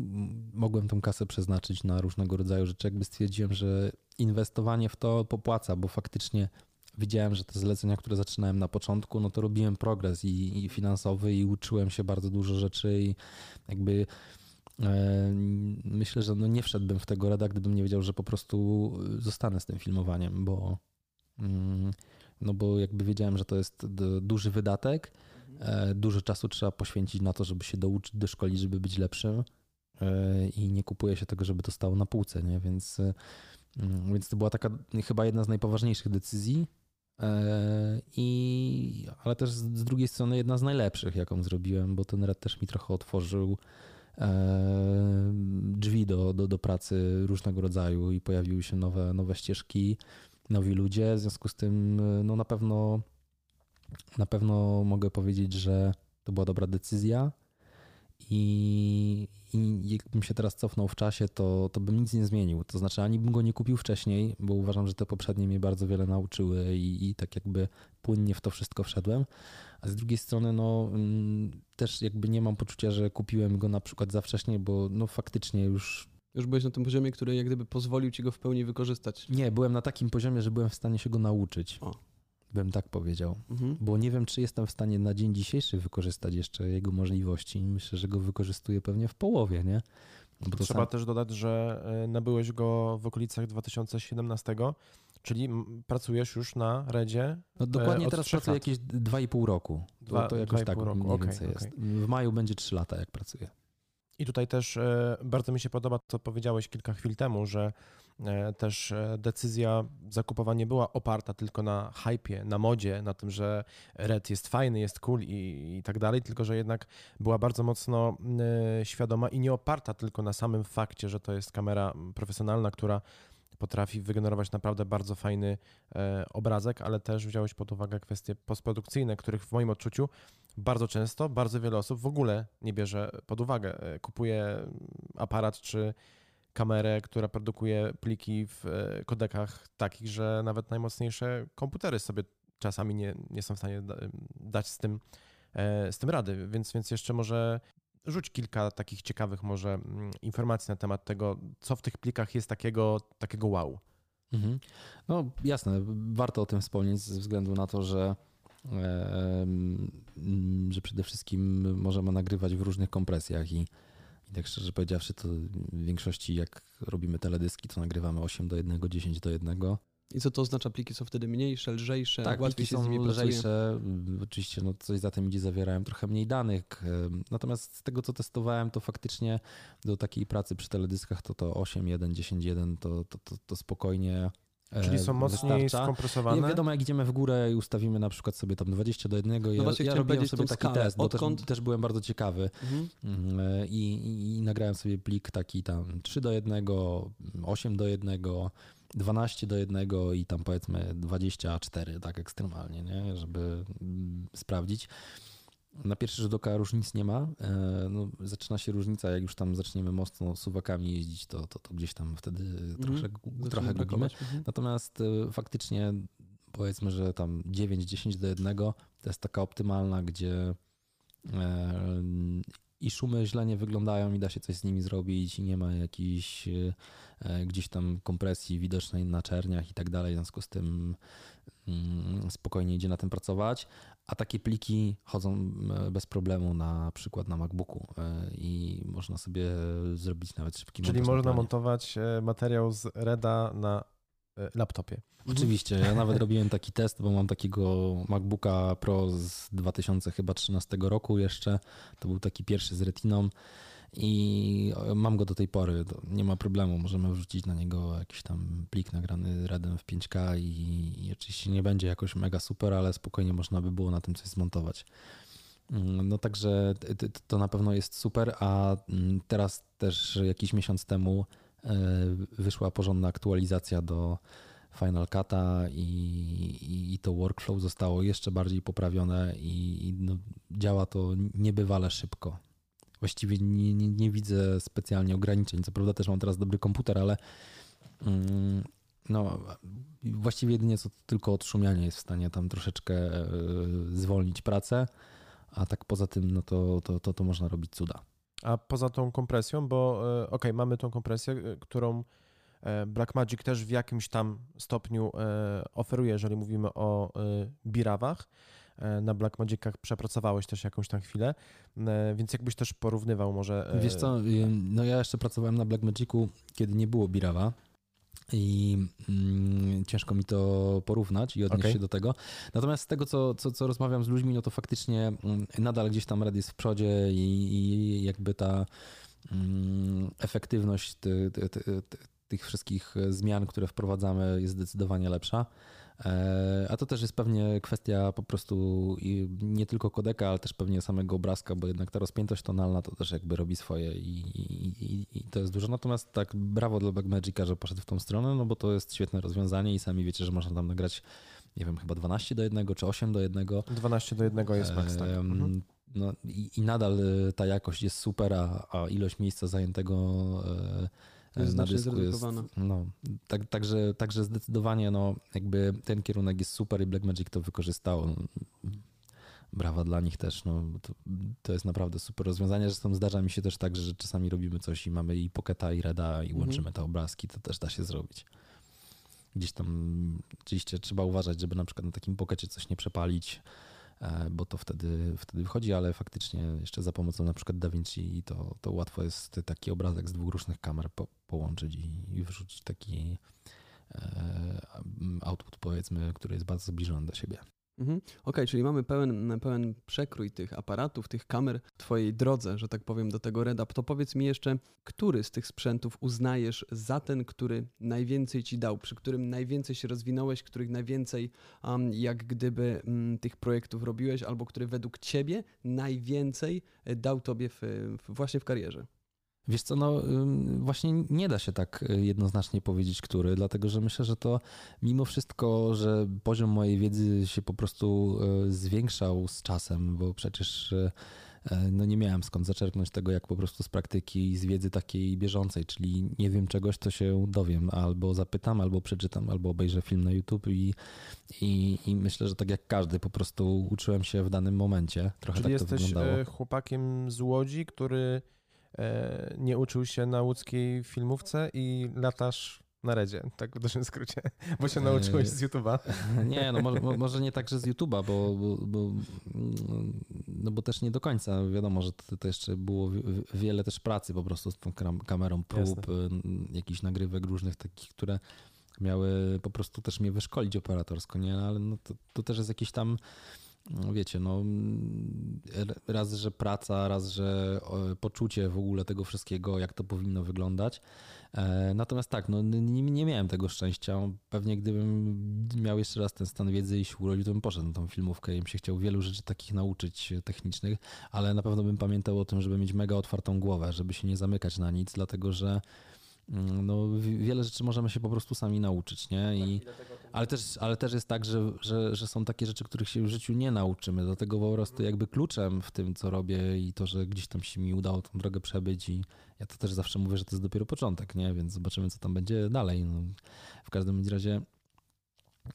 mogłem tą kasę przeznaczyć na różnego rodzaju rzeczy. Jakby stwierdziłem, że inwestowanie w to popłaca, bo faktycznie widziałem, że te zlecenia, które zaczynałem na początku, no to robiłem progres i, i finansowy i uczyłem się bardzo dużo rzeczy i jakby e, myślę, że no nie wszedłbym w tego rada, gdybym nie wiedział, że po prostu zostanę z tym filmowaniem, bo mm, no bo jakby wiedziałem, że to jest duży wydatek, dużo czasu trzeba poświęcić na to, żeby się douczyć, doszkolić, żeby być lepszym e, i nie kupuje się tego, żeby to stało na półce, nie? Więc Mm, więc to była taka chyba jedna z najpoważniejszych decyzji, e, i, ale też z drugiej strony jedna z najlepszych, jaką zrobiłem, bo ten red też mi trochę otworzył e, drzwi do, do, do pracy różnego rodzaju i pojawiły się nowe, nowe ścieżki, nowi ludzie. W związku z tym no na pewno na pewno mogę powiedzieć, że to była dobra decyzja i, i jakbym się teraz cofnął w czasie, to, to bym nic nie zmienił. To znaczy, ani bym go nie kupił wcześniej, bo uważam, że te poprzednie mnie bardzo wiele nauczyły i, i tak jakby płynnie w to wszystko wszedłem. A z drugiej strony, no mm, też jakby nie mam poczucia, że kupiłem go na przykład za wcześnie, bo no faktycznie już Już byłeś na tym poziomie, który jak gdyby pozwolił ci go w pełni wykorzystać. nie, byłem na takim poziomie, że byłem w stanie się go nauczyć. O. Bym tak powiedział. Mhm. Bo nie wiem, czy jestem w stanie na dzień dzisiejszy wykorzystać jeszcze jego możliwości. Myślę, że go wykorzystuję pewnie w połowie, nie? No Bo Trzeba sam... też dodać, że e, nabyłeś go w okolicach 2017, czyli pracujesz już na Redzie. No dokładnie od teraz pracuję lat. jakieś 2,5 roku. Dwa- to, to jakoś tak mniej Okej, więcej okej. jest. W maju będzie 3 lata, jak pracuję. I tutaj też e, bardzo mi się podoba, co powiedziałeś kilka chwil temu, że e, też e, decyzja zakupowa nie była oparta tylko na hypie, na modzie, na tym, że Red jest fajny, jest cool i, i tak dalej, tylko że jednak była bardzo mocno świadoma i nie oparta tylko na samym fakcie, że to jest kamera profesjonalna, która potrafi wygenerować naprawdę bardzo fajny e, obrazek, ale też wziąłeś pod uwagę kwestie postprodukcyjne, których w moim odczuciu bardzo często bardzo wiele osób w ogóle nie bierze pod uwagę. E, Kupuje aparat czy kamerę, która produkuje pliki w e, kodekach takich, że nawet najmocniejsze komputery sobie czasami nie, nie są w stanie da- dać z tym, z tym rady. Więc, więc jeszcze może rzuć kilka takich ciekawych może mm, informacji na temat tego, co w tych plikach jest takiego, takiego wow. Mhm. No jasne, warto o tym wspomnieć ze względu na to, że, że przede wszystkim możemy nagrywać w różnych kompresjach i, i tak szczerze powiedziawszy, to w większości jak robimy teledyski, to nagrywamy 8 do 1, 10 do 1. I co to oznacza? Pliki są wtedy mniejsze, lżejsze, Tak, łatwiej pliki się z są nimi pracuje. lżejsze. Oczywiście no, coś za tym idzie, zawierają trochę mniej danych. Natomiast z tego, co testowałem, to faktycznie do takiej pracy przy teledyskach to to 8.1, 10.1 to, to, to, to spokojnie e, Czyli są mocniej wystarcza. skompresowane. Nie wiadomo, jak idziemy w górę i ustawimy na przykład sobie tam 20 do 1. Ja, No właśnie ja robiłem sobie taki skalę. test, bo też, Odkąd? też byłem bardzo ciekawy Mhm. Mm, e, i, i, i nagrałem sobie plik taki tam 3 do 1, 8 do 1, 12 do 1 i tam powiedzmy 24, tak ekstremalnie, nie? żeby mm, sprawdzić. Na pierwszy rzut oka różnic nie ma. E, No, zaczyna się różnica, jak już tam zaczniemy mocno suwakami jeździć, to, to, to gdzieś tam wtedy trochę, Zaczyna trochę gubimy. Mhm. Natomiast e, faktycznie powiedzmy, że tam 9-10 do 1 to jest taka optymalna, gdzie e, i szumy źle nie wyglądają i da się coś z nimi zrobić i nie ma jakiejś e, gdzieś tam kompresji widocznej na czerniach i tak dalej. W związku z tym mm, spokojnie idzie na tym pracować. A takie pliki chodzą e, bez problemu na przykład na MacBooku e, i można sobie zrobić nawet szybki Czyli można montować e, materiał z Reda na e, laptopie. Oczywiście, ja nawet robiłem taki test, bo mam takiego MacBooka Pro z 2013 roku jeszcze. To był taki pierwszy z retiną i mam go do tej pory. Nie ma problemu, możemy wrzucić na niego jakiś tam plik nagrany RADem w 5K i, i oczywiście nie będzie jakoś mega super, ale spokojnie można by było na tym coś zmontować. Mm, No także to na pewno jest super, a mm, teraz też jakiś miesiąc temu e, wyszła porządna aktualizacja do Final Cut'a i, i, i to workflow zostało jeszcze bardziej poprawione i, i no, działa to niebywale szybko. Właściwie nie, nie, nie widzę specjalnie ograniczeń. Co prawda też mam teraz dobry komputer, ale mm, no, właściwie jedynie co tylko odszumianie jest w stanie tam troszeczkę e, zwolnić pracę, a tak poza tym no to, to, to, to można robić cuda. A poza tą kompresją, bo e, okej, mamy tą kompresję, e, którą e, Blackmagic też w jakimś tam stopniu oferuje, jeżeli mówimy o birawach. Na Blackmagicach przepracowałeś też jakąś tam chwilę, więc jakbyś też porównywał może... Wiesz co, no ja jeszcze pracowałem na Blackmagicu, kiedy nie było Birawa i mm, ciężko mi to porównać i odnieść Okej. się do tego. Natomiast z tego, co, co, co rozmawiam z ludźmi, no to faktycznie mm, nadal gdzieś tam Red jest w przodzie i, i jakby ta mm, efektywność ty, ty, ty, ty, tych wszystkich zmian, które wprowadzamy jest zdecydowanie lepsza. E, A to też jest pewnie kwestia po prostu nie tylko kodeka, ale też pewnie samego obrazka, bo jednak ta rozpiętość tonalna to też jakby robi swoje i, i, i, to jest dużo. Natomiast tak, brawo dla Blackmagica, że poszedł w tą stronę, no bo to jest świetne rozwiązanie i sami wiecie, że można tam nagrać, nie wiem, chyba 12 do 1 czy 8 do 1. 12 do 1 jest max, tak. Mhm. no i, i nadal e, ta jakość jest super, a, a ilość miejsca zajętego e, na dysku jest. No, tak, także, także zdecydowanie no, jakby ten kierunek jest super i Blackmagic to wykorzystało. Brawa dla nich też. No, to, to jest naprawdę super rozwiązanie. Zresztą zdarza mi się też tak, że czasami robimy coś i mamy i Pocketa, i Reda, i Mhm. łączymy te obrazki. To też da się zrobić. Gdzieś tam oczywiście trzeba uważać, żeby na przykład na takim Pockecie coś nie przepalić, bo to wtedy, wtedy wychodzi, ale faktycznie jeszcze za pomocą na przykład DaVinci to, to łatwo jest taki obrazek z dwóch różnych kamer po, połączyć i, i wyrzucić taki e, output powiedzmy, który jest bardzo zbliżony do siebie. Mhm. Okej, czyli mamy pełen, pełen przekrój tych aparatów, tych kamer w Twojej drodze, że tak powiem, do tego Reda. To powiedz mi jeszcze, który z tych sprzętów uznajesz za ten, który najwięcej Ci dał, przy którym najwięcej się rozwinąłeś, których najwięcej um, jak gdyby tych projektów robiłeś, albo który według Ciebie najwięcej e, dał Tobie w, w, właśnie w karierze? Wiesz co, no właśnie nie da się tak y, jednoznacznie powiedzieć, który, dlatego że myślę, że to mimo wszystko, że poziom mojej wiedzy się po prostu y, zwiększał z czasem, bo przecież y, no nie miałem skąd zaczerpnąć tego, jak po prostu z praktyki i z wiedzy takiej bieżącej, czyli nie wiem czegoś, to się dowiem, albo zapytam, albo przeczytam, albo obejrzę film na YouTube i, i, i myślę, że tak jak każdy, po prostu uczyłem się w danym momencie. Trochę Czyli tak to jesteś chłopakiem z Łodzi, który nie uczył się na łódzkiej filmówce i latasz na redzie, tak w dużym skrócie, *laughs* bo się E, nauczyłeś z YouTube'a. *laughs* Nie, no może, mo- może nie także z YouTube'a, bo, bo, bo, no bo też nie do końca wiadomo, że to, to jeszcze było wi- wi- wiele też pracy po prostu z tą kamerą prób, Jasne. y, jakichś nagrywek różnych takich, które miały po prostu też mnie wyszkolić operatorsko, nie? Ale no to, to też jest jakiś tam no wiecie, no mm, raz, że praca, raz, że poczucie w ogóle tego wszystkiego, jak to powinno wyglądać. E, Natomiast tak, no, nie, nie miałem tego szczęścia. Pewnie gdybym miał jeszcze raz ten stan wiedzy i się urodził, to bym poszedł na tą filmówkę i bym się chciał wielu rzeczy takich nauczyć technicznych, ale na pewno bym pamiętał o tym, żeby mieć mega otwartą głowę, żeby się nie zamykać na nic, dlatego że no, wi- wiele rzeczy możemy się po prostu sami nauczyć, nie? I, ale, też, ale też jest tak, że, że, że są takie rzeczy, których się w życiu nie nauczymy, dlatego po prostu jakby kluczem w tym, co robię i to, że gdzieś tam się mi udało tą drogę przebyć i ja to też zawsze mówię, że to jest dopiero początek, nie? Więc zobaczymy, co tam będzie dalej. No, w każdym razie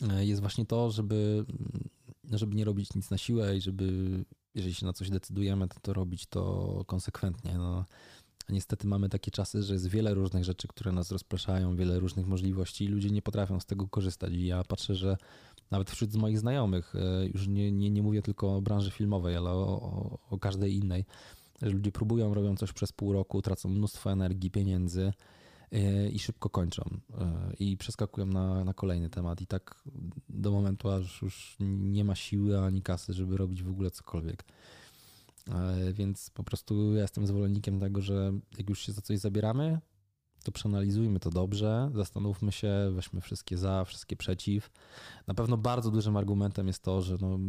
e, jest właśnie to, żeby, mm, żeby nie robić nic na siłę i żeby, jeżeli się na coś decydujemy, to, to robić to konsekwentnie. No. A niestety mamy takie czasy, że jest wiele różnych rzeczy, które nas rozpraszają, wiele różnych możliwości i ludzie nie potrafią z tego korzystać. I ja patrzę, że nawet wśród moich znajomych, e, już nie, nie, nie mówię tylko o branży filmowej, ale o, o, o każdej innej, że ludzie próbują, robią coś przez pół roku, tracą mnóstwo energii, pieniędzy e, i szybko kończą e, i przeskakują na, na kolejny temat. I tak do momentu, aż już nie ma siły ani kasy, żeby robić w ogóle cokolwiek. E, Więc po prostu ja jestem zwolennikiem tego, że jak już się za coś zabieramy, to przeanalizujmy to dobrze, zastanówmy się, weźmy wszystkie za, wszystkie przeciw. Na pewno bardzo dużym argumentem jest to, że no,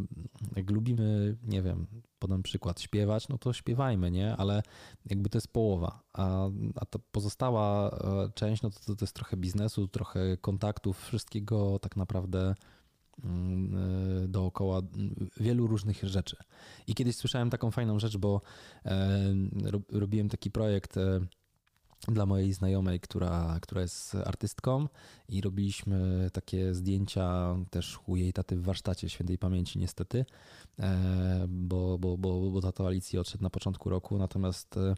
jak lubimy, nie wiem, podam przykład, śpiewać, no to śpiewajmy, nie? Ale jakby to jest połowa, a, a ta pozostała e, część, no to, to, to jest trochę biznesu, trochę kontaktów, wszystkiego tak naprawdę dookoła mm, wielu różnych rzeczy. I kiedyś słyszałem taką fajną rzecz, bo e, ro- robiłem taki projekt e, dla mojej znajomej, która, która jest artystką i robiliśmy takie zdjęcia też u jej taty w warsztacie świętej pamięci niestety, e, bo, bo, bo, bo tato Alicji odszedł na początku roku, natomiast e,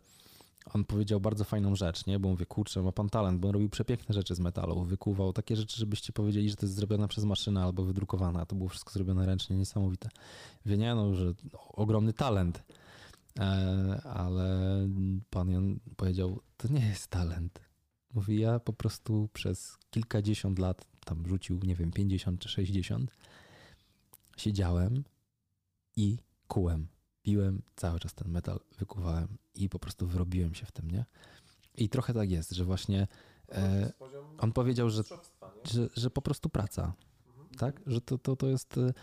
on powiedział bardzo fajną rzecz, nie? Bo mówię, kurczę, ma pan talent, bo on robił przepiękne rzeczy z metalu, wykuwał takie rzeczy, żebyście powiedzieli, że to jest zrobione przez maszynę albo wydrukowane, a to było wszystko zrobione ręcznie, niesamowite. Wie nie, no, że ogromny talent, e, ale pan Jan powiedział, to nie jest talent. Mówi, ja po prostu przez kilkadziesiąt lat, tam rzucił, nie wiem, 50 czy 60, siedziałem i kułem. Piłem cały czas ten metal, wykuwałem i po prostu wyrobiłem się w tym, nie? I trochę tak jest, że właśnie e, on powiedział, że, że, że po prostu praca, tak? Że to, to, to jest e,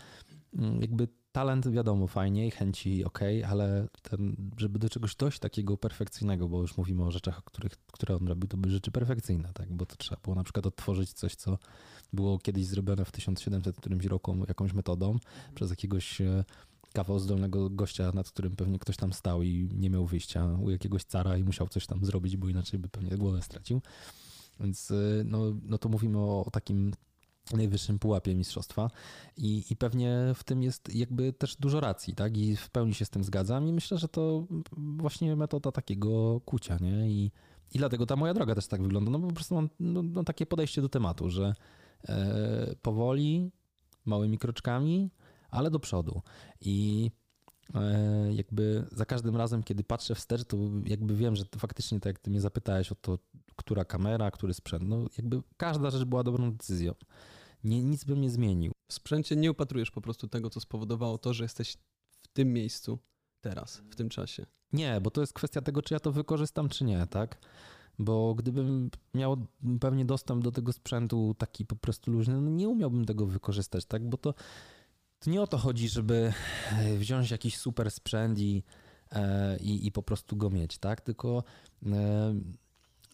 mm, jakby talent, wiadomo, fajnie i chęci ok, ale ten, żeby do czegoś dojść takiego perfekcyjnego, bo już mówimy o rzeczach, których, które on robił, to były rzeczy perfekcyjne, tak? Bo to trzeba było na przykład odtworzyć coś, co było kiedyś zrobione w 1700 którymś roku jakąś metodą przez jakiegoś e, kawał zdolnego gościa, nad którym pewnie ktoś tam stał i nie miał wyjścia u jakiegoś cara i musiał coś tam zrobić, bo inaczej by pewnie głowę stracił. Więc y, no, no to mówimy o, o takim najwyższym pułapie mistrzostwa I, i pewnie w tym jest jakby też dużo racji, tak? I w pełni się z tym zgadzam i myślę, że to właśnie metoda takiego kucia, nie? I, i dlatego ta moja droga też tak wygląda, no bo po prostu mam no, no takie podejście do tematu, że e, powoli, małymi kroczkami, ale do przodu. I e, jakby za każdym razem, kiedy patrzę wstecz, to jakby wiem, że to faktycznie tak jak ty mnie zapytałeś o to, która kamera, który sprzęt, no jakby każda rzecz była dobrą decyzją. Nie, nic bym nie zmienił. W sprzęcie nie upatrujesz po prostu tego, co spowodowało to, że jesteś w tym miejscu teraz, w tym czasie. Nie, bo to jest kwestia tego, czy ja to wykorzystam, czy nie, tak? Bo gdybym miał pewnie dostęp do tego sprzętu taki po prostu luźny, no nie umiałbym tego wykorzystać, tak? Bo to, to nie o to chodzi, żeby e, wziąć jakiś super sprzęt i, e, i, i po prostu go mieć, tak? Tylko e,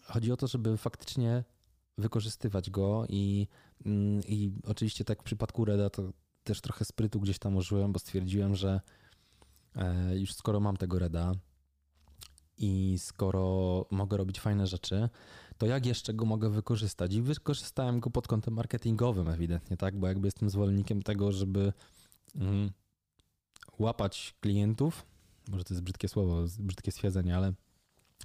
chodzi o to, żeby faktycznie wykorzystywać go i, mm, i oczywiście tak w przypadku Reda to też trochę sprytu gdzieś tam użyłem, bo stwierdziłem, że już skoro mam tego Reda i skoro mogę robić fajne rzeczy, to jak jeszcze go mogę wykorzystać? I wykorzystałem go pod kątem marketingowym ewidentnie, tak? Bo jakby jestem zwolennikiem tego, żeby mm, łapać klientów, może to jest brzydkie słowo, brzydkie stwierdzenie, ale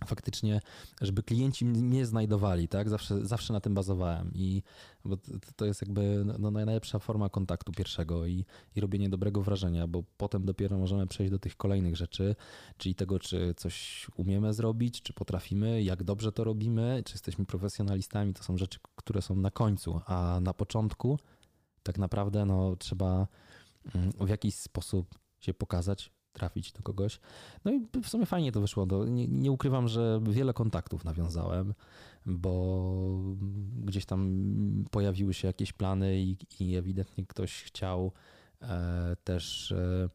faktycznie, żeby klienci mnie znajdowali, tak? Zawsze, zawsze na tym bazowałem i bo to jest jakby no, najlepsza forma kontaktu pierwszego i, i robienie dobrego wrażenia, bo potem dopiero możemy przejść do tych kolejnych rzeczy, czyli tego, czy coś umiemy zrobić, czy potrafimy, jak dobrze to robimy, czy jesteśmy profesjonalistami, to są rzeczy, które są na końcu, a na początku tak naprawdę no, trzeba w jakiś sposób się pokazać, trafić do kogoś. No i w sumie fajnie to wyszło. Nie, nie, ukrywam, że wiele kontaktów nawiązałem, bo gdzieś tam pojawiły się jakieś plany i, i ewidentnie ktoś chciał e, też e,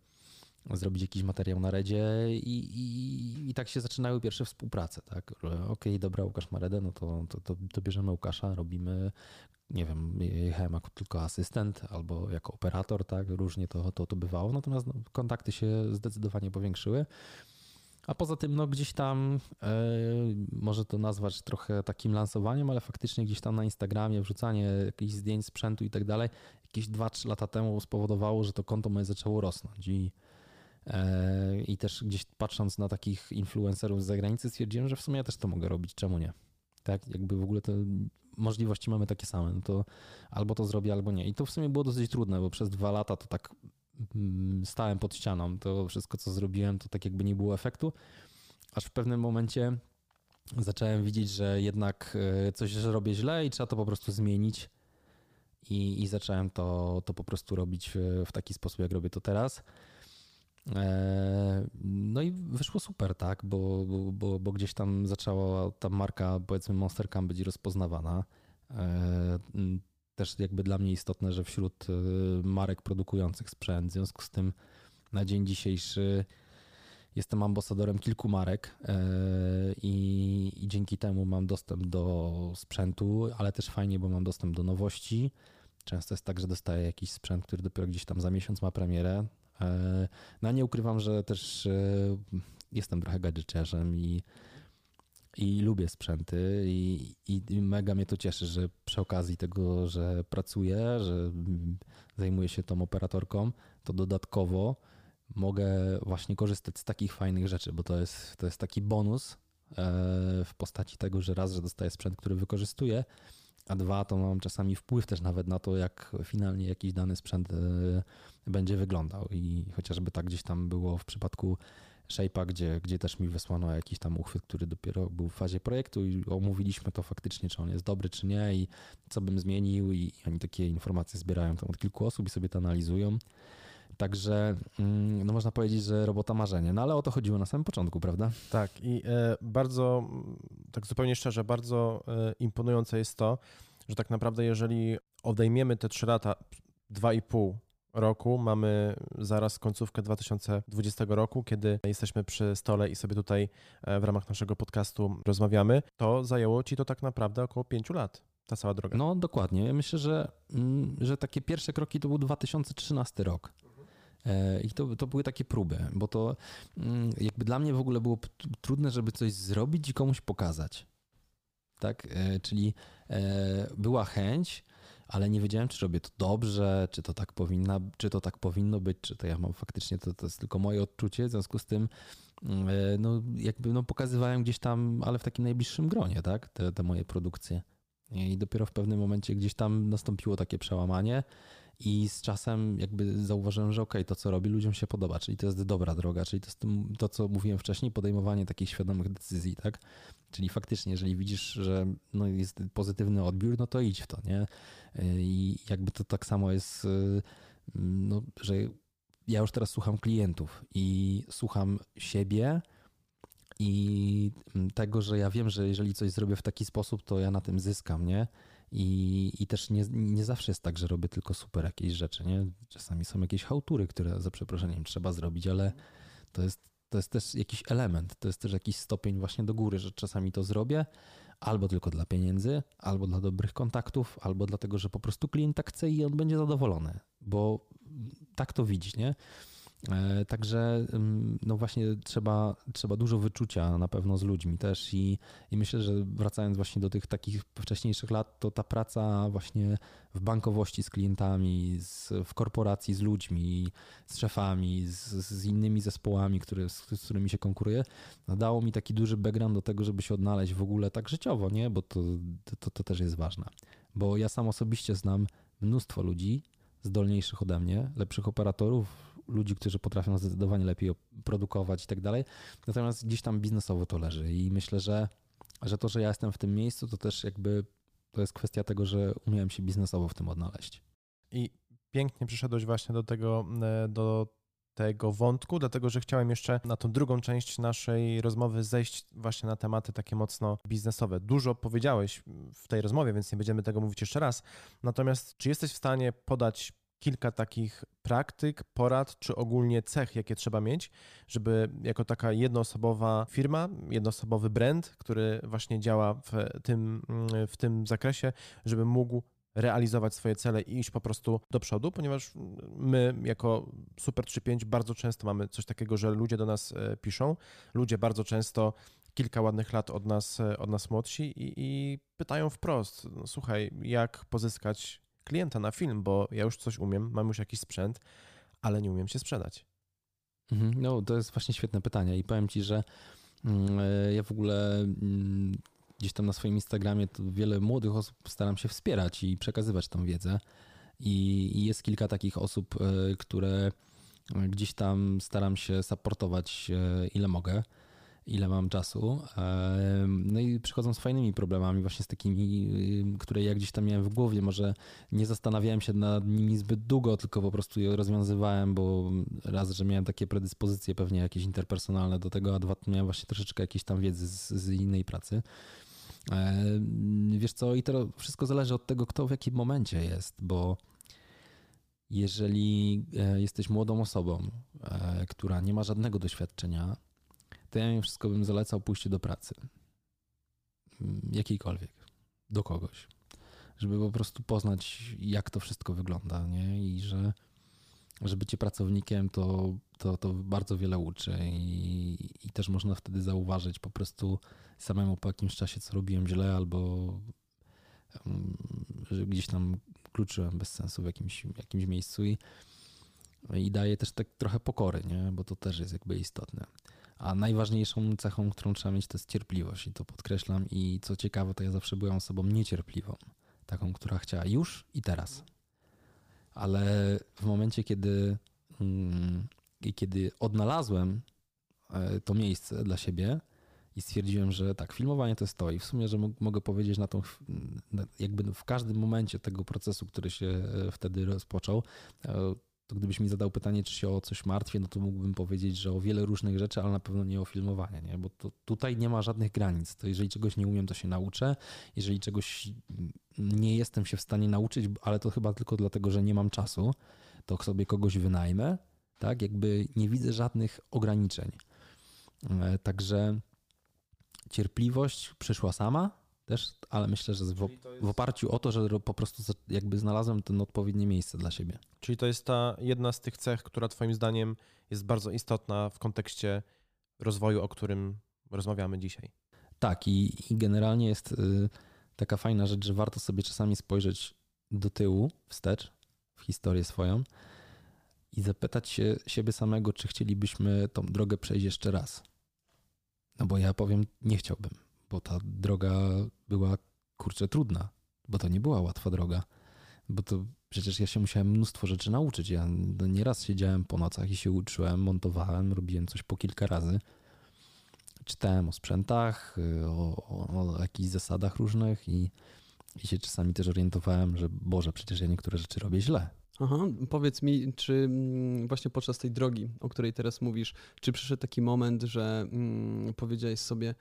zrobić jakiś materiał na Redzie i, i, i, tak się zaczynały pierwsze współprace, tak? Okej, okay, dobra, Łukasz ma Redę, no to, to, to, to bierzemy Łukasza, robimy nie wiem, jechałem jako tylko asystent albo jako operator, tak, różnie to, to, to bywało, natomiast no, kontakty się zdecydowanie powiększyły. A poza tym, no gdzieś tam, e, może to nazwać trochę takim lansowaniem, ale faktycznie gdzieś tam na Instagramie wrzucanie jakichś zdjęć sprzętu i tak dalej, jakieś 2-3 lata temu spowodowało, że to konto moje zaczęło rosnąć i, i też gdzieś patrząc na takich influencerów z zagranicy stwierdziłem, że w sumie ja też to mogę robić, czemu nie? Tak, jakby w ogóle to możliwości mamy takie same, no to albo to zrobię, albo nie. I to w sumie było dosyć trudne, bo przez dwa lata to tak mm, stałem pod ścianą. To wszystko, co zrobiłem, to tak jakby nie było efektu, aż w pewnym momencie zacząłem widzieć, że jednak e, coś robię źle i trzeba to po prostu zmienić. I, i zacząłem to, to po prostu robić w taki sposób, jak robię to teraz. E, no i wyszło super, tak, bo, bo, bo, gdzieś tam zaczęła ta marka, powiedzmy Monster Cam być rozpoznawana. E, też jakby dla mnie istotne, że wśród e, marek produkujących sprzęt, w związku z tym na dzień dzisiejszy jestem ambasadorem kilku marek i, i dzięki temu mam dostęp do sprzętu, ale też fajnie, bo mam dostęp do nowości. Często jest tak, że dostaję jakiś sprzęt, który dopiero gdzieś tam za miesiąc ma premierę, no nie ukrywam, że też e, jestem trochę gadżeciarzem i, i lubię sprzęty i, i mega mnie to cieszy, że przy okazji tego, że pracuję, że zajmuję się tą operatorką, to dodatkowo mogę właśnie korzystać z takich fajnych rzeczy, bo to jest, to jest taki bonus e, w postaci tego, że raz, że dostaję sprzęt, który wykorzystuję, a dwa, to mam czasami wpływ też nawet na to, jak finalnie jakiś dany sprzęt będzie wyglądał. I chociażby tak gdzieś tam było w przypadku Shape'a, gdzie, gdzie też mi wysłano jakiś tam uchwyt, który dopiero był w fazie projektu i omówiliśmy to faktycznie, czy on jest dobry, czy nie i co bym zmienił i oni takie informacje zbierają tam od kilku osób i sobie to analizują. Także mm, no można powiedzieć, że robota marzenie, no ale o to chodziło na samym początku, prawda? Tak i e, bardzo, tak zupełnie szczerze, bardzo e, imponujące jest to, że tak naprawdę jeżeli odejmiemy te trzy lata, dwa i pół roku. Mamy zaraz końcówkę 2020 roku, kiedy jesteśmy przy stole i sobie tutaj e, w ramach naszego podcastu rozmawiamy. To zajęło ci to tak naprawdę około pięciu lat. Ta cała droga. No dokładnie. Myślę, że, mm, że takie pierwsze kroki to był 2013 rok. E, I to, to były takie próby, bo to mm, jakby dla mnie w ogóle było trudne, żeby coś zrobić i komuś pokazać. Tak? E, czyli była chęć, ale nie wiedziałem, czy robię to dobrze, czy to tak powinna, czy to tak powinno być, czy to ja mam faktycznie, to, to jest tylko moje odczucie, w związku z tym mm, no, jakby no, pokazywałem gdzieś tam, ale w takim najbliższym gronie, tak, te, te moje produkcje. I dopiero w pewnym momencie gdzieś tam nastąpiło takie przełamanie i z czasem jakby zauważyłem, że okej, okay, to co robi ludziom się podoba, czyli to jest dobra droga, czyli to jest to, co mówiłem wcześniej, podejmowanie takich świadomych decyzji, tak? Czyli faktycznie, jeżeli widzisz, że no jest pozytywny odbiór, no to idź w to, nie? I jakby to tak samo jest, no, że ja już teraz słucham klientów i słucham siebie, i tego, że ja wiem, że jeżeli coś zrobię w taki sposób, to ja na tym zyskam, nie? I, i też nie, nie zawsze jest tak, że robię tylko super jakieś rzeczy, nie? Czasami są jakieś hałtury, które za przeproszeniem trzeba zrobić, ale to jest, to jest też jakiś element, to jest też jakiś stopień właśnie do góry, że czasami to zrobię albo tylko dla pieniędzy, albo dla dobrych kontaktów, albo dlatego, że po prostu klient tak chce i on będzie zadowolony, bo tak to widzieć, nie? E, także no właśnie trzeba, trzeba dużo wyczucia na pewno z ludźmi też i, i myślę, że wracając właśnie do tych takich wcześniejszych lat, to ta praca właśnie w bankowości z klientami, z, w korporacji z ludźmi, z szefami, z, z innymi zespołami, które, z, z, którymi się konkuruje, dało mi taki duży background do tego, żeby się odnaleźć w ogóle tak życiowo, nie? bo to, to, to też jest ważne. Bo ja sam osobiście znam mnóstwo ludzi zdolniejszych ode mnie, lepszych operatorów, ludzi, którzy potrafią zdecydowanie lepiej produkować i tak dalej. Natomiast gdzieś tam biznesowo to leży i myślę, że, że to, że ja jestem w tym miejscu, to też jakby to jest kwestia tego, że umiałem się biznesowo w tym odnaleźć. I pięknie przyszedłeś właśnie do tego, e, do tego wątku, dlatego że chciałem jeszcze na tą drugą część naszej rozmowy zejść właśnie na tematy takie mocno biznesowe. Dużo powiedziałeś w tej rozmowie, więc nie będziemy tego mówić jeszcze raz. Natomiast czy jesteś w stanie podać kilka takich praktyk, porad, czy ogólnie cech, jakie trzeba mieć, żeby jako taka jednoosobowa firma, jednoosobowy brand, który właśnie działa w tym, w tym zakresie, żeby mógł realizować swoje cele i iść po prostu do przodu, ponieważ my jako Super 35 bardzo często mamy coś takiego, że ludzie do nas e, piszą, ludzie bardzo często kilka ładnych lat od nas, e, od nas młodsi i, i pytają wprost, słuchaj, jak pozyskać klienta na film, bo ja już coś umiem, mam już jakiś sprzęt, ale nie umiem się sprzedać? Mhm. No, to jest właśnie świetne pytanie i powiem Ci, że mm, e, ja w ogóle mm, gdzieś tam na swoim Instagramie wiele młodych osób staram się wspierać i przekazywać tą wiedzę. I, jest kilka takich osób, e, które gdzieś tam staram się supportować e, ile mogę ile mam czasu. No i przychodzą z fajnymi problemami, właśnie z takimi, które ja gdzieś tam miałem w głowie. Może nie zastanawiałem się nad nimi zbyt długo, tylko po prostu je rozwiązywałem, bo raz, że miałem takie predyspozycje pewnie jakieś interpersonalne do tego, a dwa, miałem właśnie troszeczkę jakiejś tam wiedzy z, z innej pracy. Wiesz co, i to wszystko zależy od tego, kto w jakim momencie jest, bo jeżeli e, jesteś młodą osobą, e, która nie ma żadnego doświadczenia, to ja mimo wszystko bym zalecał pójście do pracy. Mm, jakiejkolwiek. Do kogoś. Żeby po prostu poznać, jak to wszystko wygląda, nie? I że, że bycie pracownikiem to, to, to bardzo wiele uczy i, i też można wtedy zauważyć po prostu samemu po jakimś czasie, co robiłem źle albo mm, że gdzieś tam kluczyłem bez sensu w jakimś, jakimś miejscu i, i daje też tak trochę pokory, nie? bo to też jest jakby istotne. A najważniejszą cechą, którą trzeba mieć, to jest cierpliwość i to podkreślam. I co ciekawe, to ja zawsze byłem osobą niecierpliwą. Taką, która chciała już i teraz. Ale w momencie, kiedy, mm, kiedy odnalazłem e, to miejsce dla siebie i stwierdziłem, że tak, filmowanie to jest to i w sumie, że mogę powiedzieć na tą, jakby w każdym momencie tego procesu, który się e, wtedy rozpoczął, e, to gdybyś mi zadał pytanie, czy się o coś martwię, no to mógłbym powiedzieć, że o wiele różnych rzeczy, ale na pewno nie o filmowanie, nie? bo to, tutaj nie ma żadnych granic. To jeżeli czegoś nie umiem, to się nauczę. Jeżeli czegoś nie jestem się w stanie nauczyć, ale to chyba tylko dlatego, że nie mam czasu, to sobie kogoś wynajmę. Tak, jakby nie widzę żadnych ograniczeń. E, także cierpliwość przyszła sama też, ale myślę, że w, w oparciu o to, że po prostu jakby znalazłem ten odpowiednie miejsce dla siebie. Czyli to jest ta jedna z tych cech, która Twoim zdaniem jest bardzo istotna w kontekście rozwoju, o którym rozmawiamy dzisiaj. Tak, i, i generalnie jest y, taka fajna rzecz, że warto sobie czasami spojrzeć do tyłu, wstecz, w historię swoją i zapytać się siebie samego, czy chcielibyśmy tą drogę przejść jeszcze raz. No bo ja powiem, nie chciałbym, bo ta droga była kurczę trudna, bo to nie była łatwa droga, bo to przecież ja się musiałem mnóstwo rzeczy nauczyć. Ja nieraz siedziałem po nocach i się uczyłem, montowałem, robiłem coś po kilka razy. Czytałem o sprzętach, o, o, jakichś zasadach różnych i, i się czasami też orientowałem, że Boże, przecież ja niektóre rzeczy robię źle. Aha, powiedz mi, czy mm, właśnie podczas tej drogi, o której teraz mówisz, czy przyszedł taki moment, że mm, powiedziałeś sobie,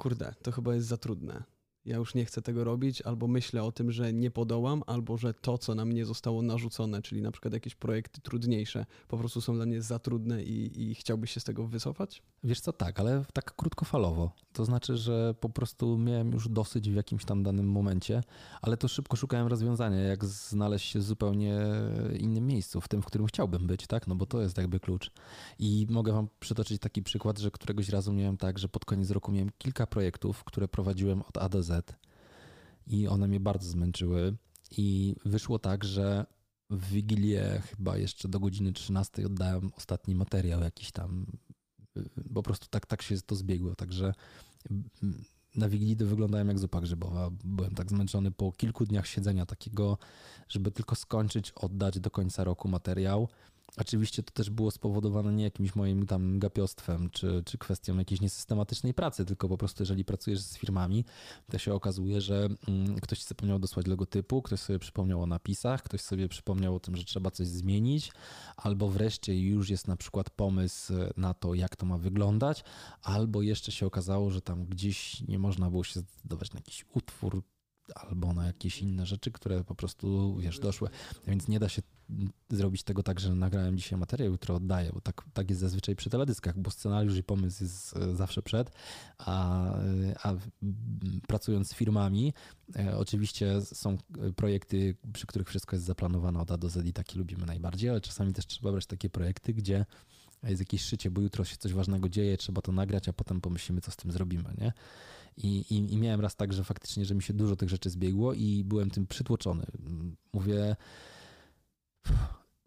kurde, to chyba jest za trudne, ja już nie chcę tego robić, albo myślę o tym, że nie podołam, albo że to, co na mnie zostało narzucone, czyli na przykład jakieś projekty trudniejsze, po prostu są dla mnie za trudne i, i chciałbyś się z tego wycofać? Wiesz co, tak, ale tak krótkofalowo. To znaczy, że po prostu miałem już dosyć w jakimś tam danym momencie, ale to szybko szukałem rozwiązania, jak znaleźć się w zupełnie innym miejscu, w tym, w którym chciałbym być, tak? No bo to jest jakby klucz. I mogę wam przytoczyć taki przykład, że któregoś razu miałem tak, że pod koniec roku miałem kilka projektów, które prowadziłem od A do Z i one mnie bardzo zmęczyły i wyszło tak, że w Wigilię chyba jeszcze do godziny 13 oddałem ostatni materiał jakiś tam po prostu tak, tak się to zbiegło. Także na Wigilii wyglądałem jak zupa grzybowa. Byłem tak zmęczony po kilku dniach siedzenia takiego, żeby tylko skończyć, oddać do końca roku materiał. Oczywiście to też było spowodowane nie jakimś moim tam gapiostwem, czy, czy kwestią jakiejś niesystematycznej pracy, tylko po prostu jeżeli pracujesz z firmami, to się okazuje, że mm, ktoś zapomniał dosłać logotypu, ktoś sobie przypomniał o napisach, ktoś sobie przypomniał o tym, że trzeba coś zmienić, albo wreszcie już jest na przykład pomysł na to, jak to ma wyglądać, albo jeszcze się okazało, że tam gdzieś nie można było się zdecydować na jakiś utwór, albo na jakieś inne rzeczy, które po prostu, wiesz, doszły. Więc nie da się zrobić tego tak, że nagrałem dzisiaj materiał, jutro oddaję, bo tak, tak jest zazwyczaj przy teledyskach, bo scenariusz i pomysł jest e, zawsze przed, a, a pracując z firmami, e, oczywiście są projekty, przy których wszystko jest zaplanowane od A do Z i takie lubimy najbardziej, ale czasami też trzeba brać takie projekty, gdzie jest jakieś szycie, bo jutro się coś ważnego dzieje, trzeba to nagrać, a potem pomyślimy, co z tym zrobimy, nie? I, i, I, miałem raz tak, że faktycznie, że mi się dużo tych rzeczy zbiegło i byłem tym przytłoczony. Mówię,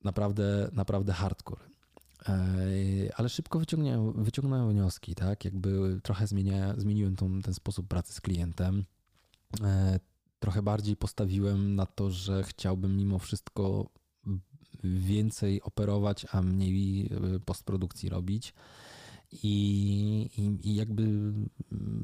naprawdę, naprawdę hardcore. Ale szybko wyciągnąłem, wyciągnąłem wnioski, tak? Jakby trochę zmienia, zmieniłem tą, ten sposób pracy z klientem. E, trochę bardziej postawiłem na to, że chciałbym mimo wszystko więcej operować, a mniej e, postprodukcji robić. I, i, I, jakby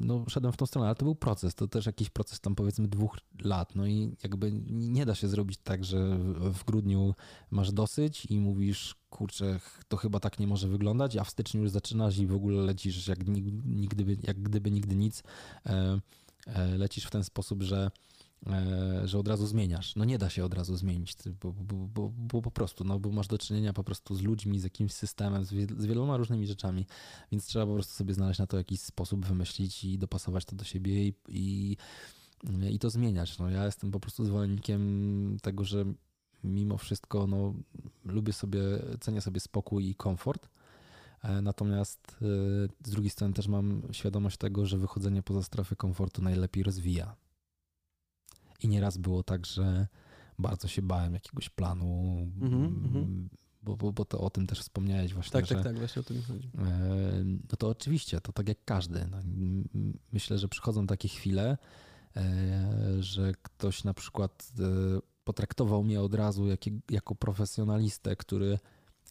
no, szedłem w tą stronę, ale to był proces, to też jakiś proces tam powiedzmy dwóch lat. No i jakby nie da się zrobić tak, że w grudniu masz dosyć i mówisz, kurczę, to chyba tak nie może wyglądać, a w styczniu już zaczynasz i w ogóle lecisz jak nigdy, jak gdyby nigdy nic. E, e, lecisz w ten sposób, że że od razu zmieniasz. No nie da się od razu zmienić, bo, bo, bo, bo, po prostu, no bo masz do czynienia po prostu z ludźmi, z jakimś systemem, z, z wieloma różnymi rzeczami, więc trzeba po prostu sobie znaleźć na to jakiś sposób, wymyślić i dopasować to do siebie i, i, i to zmieniać. No ja jestem po prostu zwolennikiem tego, że mimo wszystko no, lubię sobie, cenię sobie spokój i komfort, e, Natomiast e, z drugiej strony też mam świadomość tego, że wychodzenie poza strefę komfortu najlepiej rozwija. I nieraz było tak, że bardzo się bałem jakiegoś planu, mm-hmm. bo, bo, bo to o tym też wspomniałeś właśnie. Tak, że, tak, tak, właśnie o tym chodzi. E, no to oczywiście, to tak jak każdy. No, myślę, że przychodzą takie chwile, e, że ktoś na przykład e, potraktował mnie od razu jak, jako profesjonalistę, który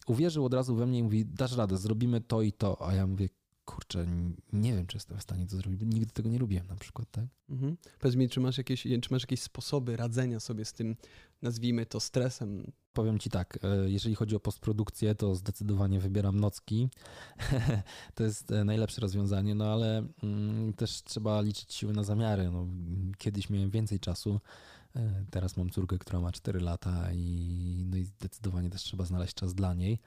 uwierzył od razu we mnie i mówi, dasz radę, zrobimy to i to, a ja mówię, kurczę, nie wiem, czy jestem w stanie to zrobić, bo nigdy tego nie lubiłem na przykład, tak? Mhm. Powiedz mi, czy masz, jakieś, czy masz jakieś sposoby radzenia sobie z tym, nazwijmy to, stresem? Powiem ci tak, e, jeżeli chodzi o postprodukcję, to zdecydowanie wybieram nocki. *laughs* to jest e, najlepsze rozwiązanie, no ale mm, też trzeba liczyć siły na zamiary. No, kiedyś miałem więcej czasu, e, teraz mam córkę, która ma 4 lata i, no i zdecydowanie też trzeba znaleźć czas dla niej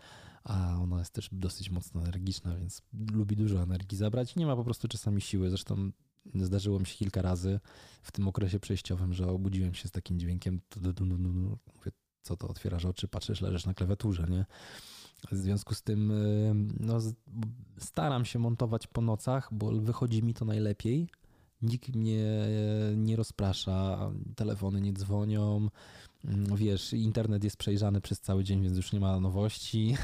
a ona jest też dosyć mocno energiczna, więc lubi dużo energii zabrać. Nie ma po prostu czasami siły. Zresztą Zdarzyło mi się kilka razy w tym okresie przejściowym, że obudziłem się z takim dźwiękiem. Mówię, co to otwierasz oczy, patrzysz, leżysz na klawiaturze, nie? W związku z tym y, no, staram się montować po nocach, bo wychodzi mi to najlepiej. Nikt mnie nie rozprasza, telefony nie dzwonią, wiesz, internet jest przejrzany przez cały dzień, więc już nie ma nowości.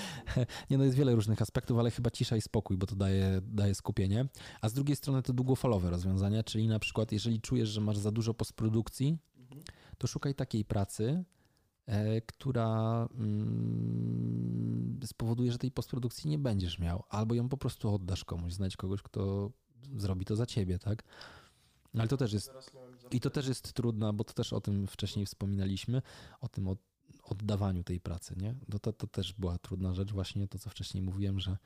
*laughs* nie no, jest wiele różnych aspektów, ale chyba cisza i spokój, bo to daje, daje skupienie. A z drugiej strony to długofalowe rozwiązania, czyli na przykład jeżeli czujesz, że masz za dużo postprodukcji, to szukaj takiej pracy, E, która mm, spowoduje, że tej postprodukcji nie będziesz miał, albo ją po prostu oddasz komuś, znajdź kogoś, kto zrobi to za ciebie, tak? Ale to też jest i to też jest trudne, bo to też o tym wcześniej wspominaliśmy, o tym oddawaniu tej pracy, nie? To, to, to też była trudna rzecz, właśnie to, co wcześniej mówiłem, że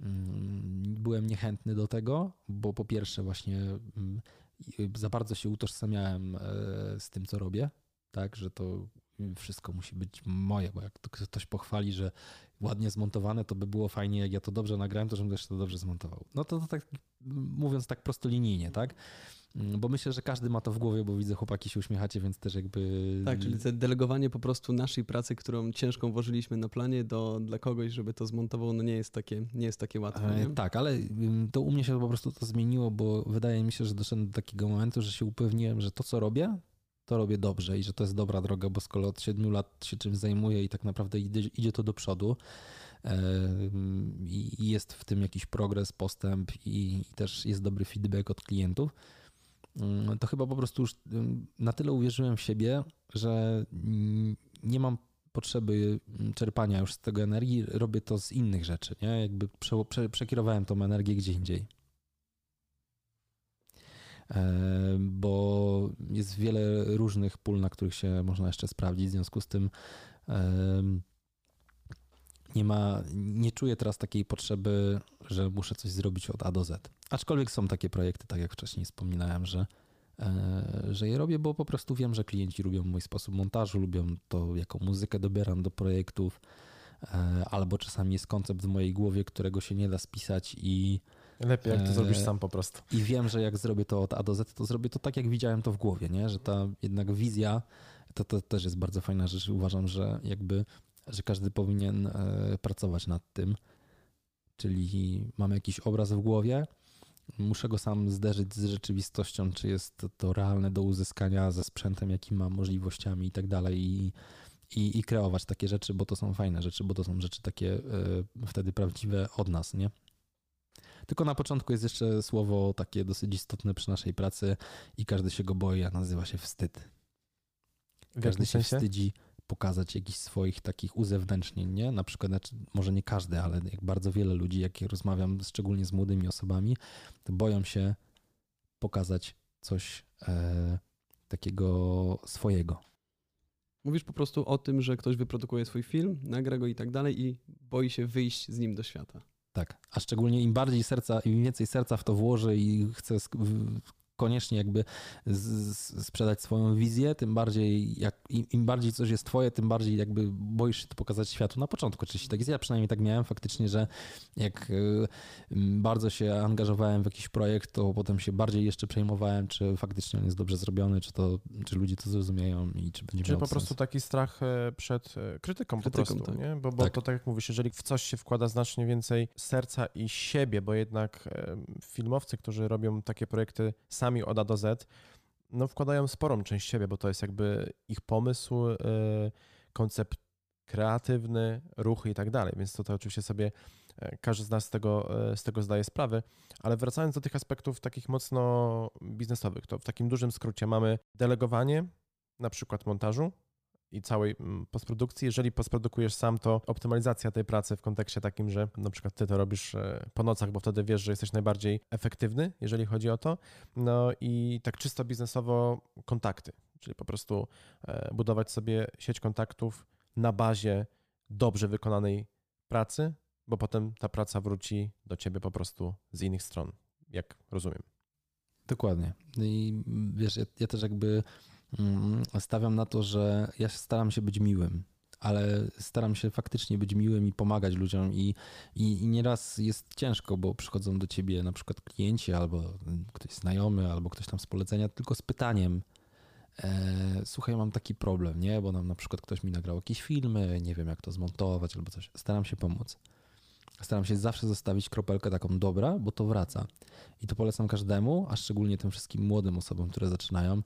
mm, byłem niechętny do tego, bo po pierwsze właśnie mm, za bardzo się utożsamiałem e, z tym, co robię, tak, że to wszystko musi być moje, bo jak ktoś pochwali, że ładnie zmontowane, to by było fajnie, jak ja to dobrze nagrałem, to żebym też to dobrze zmontował. No to, to tak mówiąc tak prostolinijnie, tak? Mm, bo myślę, że każdy ma to w głowie, bo widzę chłopaki się uśmiechacie, więc też jakby... Tak, czyli delegowanie po prostu naszej pracy, którą ciężką włożyliśmy na planie do, dla kogoś, żeby to zmontował, no nie jest takie, nie jest takie łatwe. E, nie? tak, ale to u mnie się po prostu to zmieniło, bo wydaje mi się, że doszedłem do takiego momentu, że się upewniłem, że to, co robię, to robię dobrze i że to jest dobra droga, bo skoro od 7 lat się czymś zajmuję i tak naprawdę idzie, idzie to do przodu i jest w tym jakiś progres, postęp i też jest dobry feedback od klientów, mm, to chyba po prostu już na tyle uwierzyłem w siebie, że nie mam potrzeby czerpania już z tego energii, robię to z innych rzeczy, nie? Jakby prze, prze, przekierowałem tą energię gdzie indziej. E, bo jest wiele różnych pól, na których się można jeszcze sprawdzić. W związku z tym nie ma, nie czuję teraz takiej potrzeby, że muszę coś zrobić od A do Z. Aczkolwiek są takie projekty, tak jak wcześniej wspominałem, że, e, że je robię, bo po prostu wiem, że klienci lubią mój sposób montażu, lubią to, jaką muzykę dobieram do projektów, e, albo czasami jest koncept w mojej głowie, którego się nie da spisać i Lepiej, jak to zrobisz sam po prostu. I wiem, że jak zrobię to od A do Z, to zrobię to tak, jak widziałem to w głowie, nie? że ta jednak wizja, to, to też jest bardzo fajna rzecz. Uważam, że jakby, że każdy powinien e, pracować nad tym, czyli mamy jakiś obraz w głowie, muszę go sam zderzyć z rzeczywistością, czy jest to realne do uzyskania ze sprzętem, jaki mam, możliwościami i tak dalej. I, i, i kreować takie rzeczy, bo to są fajne rzeczy, bo to są rzeczy takie y, wtedy prawdziwe od nas, nie? Tylko na początku jest jeszcze słowo takie dosyć istotne przy naszej pracy i każdy się go boi, a nazywa się wstyd. Każdy się sensie? wstydzi pokazać jakichś swoich takich uzewnętrznień, nie? Na przykład, znaczy, może nie każdy, ale jak bardzo wiele ludzi, jak rozmawiam, szczególnie z młodymi osobami, to boją się pokazać coś e, takiego swojego. Mówisz po prostu o tym, że ktoś wyprodukuje swój film, nagra go i tak dalej i boi się wyjść z nim do świata. Tak, a szczególnie im bardziej serca, im więcej serca w to włoży i chce koniecznie jakby sprzedać swoją wizję, tym bardziej, jak, im, im, bardziej coś jest twoje, tym bardziej jakby boisz się to pokazać światu na początku. Oczywiście tak jest. Ja przynajmniej tak miałem faktycznie, że jak y, bardzo się angażowałem w jakiś projekt, to potem się bardziej jeszcze przejmowałem, czy faktycznie on jest dobrze zrobiony, czy, to, czy ludzie to zrozumieją i czy będzie Czy po prostu taki strach e, przed e, krytyką, krytyką po prostu, tak. nie? Bo, bo tak. to tak jak mówisz, jeżeli w coś się wkłada znacznie więcej serca i siebie, bo jednak e, filmowcy, którzy robią takie projekty sami od A do Z, no wkładają sporą część siebie, bo to jest jakby ich pomysł, y, koncept kreatywny, ruchy i tak dalej, więc to, to oczywiście sobie e, każdy z nas z tego, e, z tego zdaje sprawę, ale wracając do tych aspektów takich mocno biznesowych, to w takim dużym skrócie mamy delegowanie na przykład montażu, i całej mm, postprodukcji. Jeżeli postprodukujesz sam, to optymalizacja tej pracy w kontekście takim, że na przykład ty to robisz e, po nocach, bo wtedy wiesz, że jesteś najbardziej efektywny, jeżeli chodzi o to. No i tak czysto biznesowo kontakty, czyli po prostu e, budować sobie sieć kontaktów na bazie dobrze wykonanej pracy, bo potem ta praca wróci do ciebie po prostu z innych stron, jak rozumiem. Dokładnie. I wiesz, ja, ja też jakby Mm, stawiam na to, że ja staram się być miłym, ale staram się faktycznie być miłym i pomagać ludziom i, i, i nieraz jest ciężko, bo przychodzą do ciebie na przykład klienci albo ktoś znajomy, albo ktoś tam z polecenia, tylko z pytaniem, e, słuchaj, mam taki problem, nie, bo nam na przykład ktoś mi nagrał jakieś filmy, nie wiem jak to zmontować albo coś. Staram się pomóc. Staram się zawsze zostawić kropelkę taką dobra, bo to wraca. I to polecam każdemu, a szczególnie tym wszystkim młodym osobom, które zaczynają,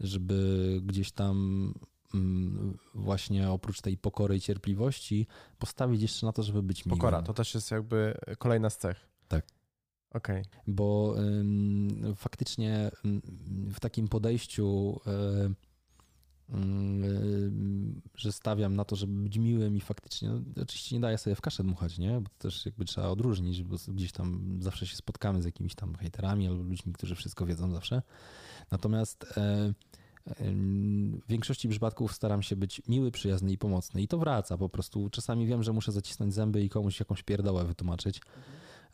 żeby gdzieś tam mm, właśnie oprócz tej pokory i cierpliwości postawić jeszcze na to, żeby być miłym. Pokora, to też jest jakby kolejna z cech. Tak. Okej. Okay. Bo ym, faktycznie ym, w takim podejściu ym, że stawiam na to, żeby być miłym i faktycznie, no, oczywiście nie daję sobie w kaszę dmuchać, nie? Bo to też jakby trzeba odróżnić, bo gdzieś tam zawsze się spotkamy z jakimiś tam hejterami albo ludźmi, którzy wszystko wiedzą zawsze. Natomiast e, w większości przypadków staram się być miły, przyjazny i pomocny i to wraca po prostu. Czasami wiem, że muszę zacisnąć zęby i komuś jakąś pierdołę wytłumaczyć,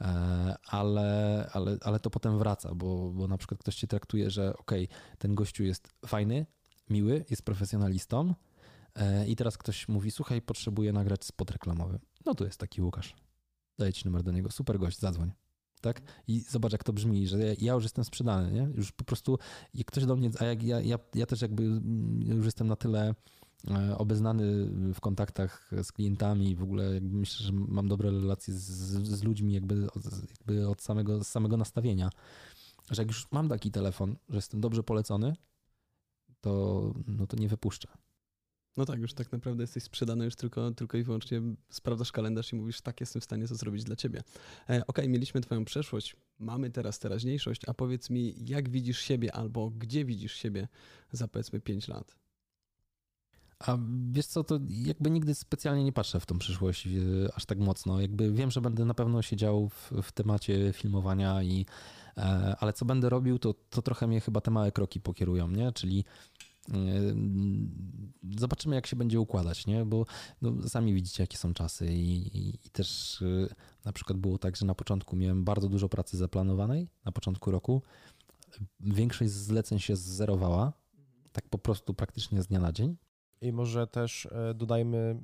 e, ale, ale, ale to potem wraca, bo, bo na przykład ktoś cię traktuje, że okej, okay, ten gościu jest fajny, miły, jest profesjonalistą e, i teraz ktoś mówi, słuchaj, potrzebuję nagrać spot reklamowy. No tu jest taki Łukasz. Daję ci numer do niego, super gość, zadzwoń. Tak? I zobacz, jak to brzmi, że ja, już jestem sprzedany, nie? Już po prostu, jak ktoś do mnie, a jak ja, ja, ja też jakby mm, już jestem na tyle e, obeznany w kontaktach z klientami, w ogóle jakby myślę, że mam dobre relacje z, z ludźmi jakby, jakby od samego, samego nastawienia, że jak już mam taki telefon, że jestem dobrze polecony, to, no to nie wypuszczę. No tak, już tak naprawdę jesteś sprzedany, już tylko, tylko i wyłącznie sprawdzasz kalendarz i mówisz, tak, jestem w stanie to zrobić dla ciebie. E, ok, mieliśmy twoją przeszłość, mamy teraz teraźniejszość, a powiedz mi, jak widzisz siebie albo gdzie widzisz siebie za powiedzmy 5 lat? A wiesz co, to jakby nigdy specjalnie nie patrzę w tą przyszłość e, aż tak mocno. Jakby wiem, że będę na pewno siedział w, w temacie filmowania i e, ale co będę robił, to, to trochę mnie chyba te małe kroki pokierują, nie? Czyli Zobaczymy, jak się będzie układać, nie? bo no, sami widzicie, jakie są czasy i, i, i, też na przykład było tak, że na początku miałem bardzo dużo pracy zaplanowanej, na początku roku. Większość zleceń się zerowała, tak po prostu praktycznie z dnia na dzień. I może też e, dodajmy,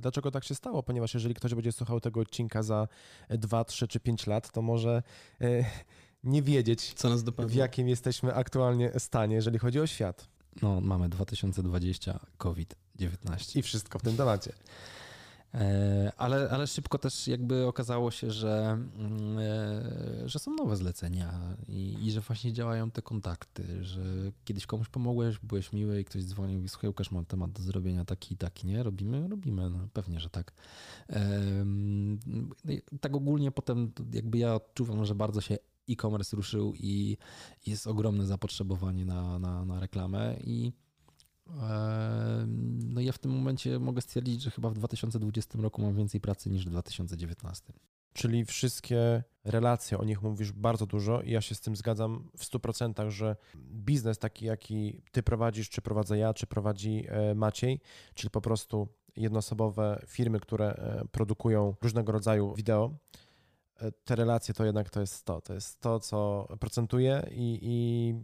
dlaczego tak się stało, ponieważ jeżeli ktoś będzie słuchał tego odcinka za 2, 3 czy 5 lat, to może e, *laughs* nie wiedzieć, Co nas w jakim jesteśmy aktualnie stanie, jeżeli chodzi o świat. No, mamy 2020, COVID-19. I wszystko w tym temacie. E, ale, ale szybko też jakby okazało się, że, mm, e, że są nowe zlecenia i, i, że właśnie działają te kontakty, że kiedyś komuś pomogłeś, byłeś miły i ktoś dzwonił i słuchaj, Łukasz, mam temat do zrobienia taki i taki, nie? Robimy? Robimy, no, pewnie, że tak. No tak ogólnie potem jakby ja odczuwam, że bardzo się e-commerce ruszył i jest ogromne zapotrzebowanie na, na, na reklamę i no ja w tym momencie mogę stwierdzić, że chyba w 2020 roku mam więcej pracy niż w 2019. Czyli wszystkie relacje, o nich mówisz bardzo dużo i ja się z tym zgadzam w 100%, że biznes taki, jaki ty prowadzisz, czy prowadzę ja, czy prowadzi e, Maciej, czyli po prostu jednoosobowe firmy, które e, produkują różnego rodzaju wideo, E, te relacje to jednak to jest to. To jest to, co procentuje i, i,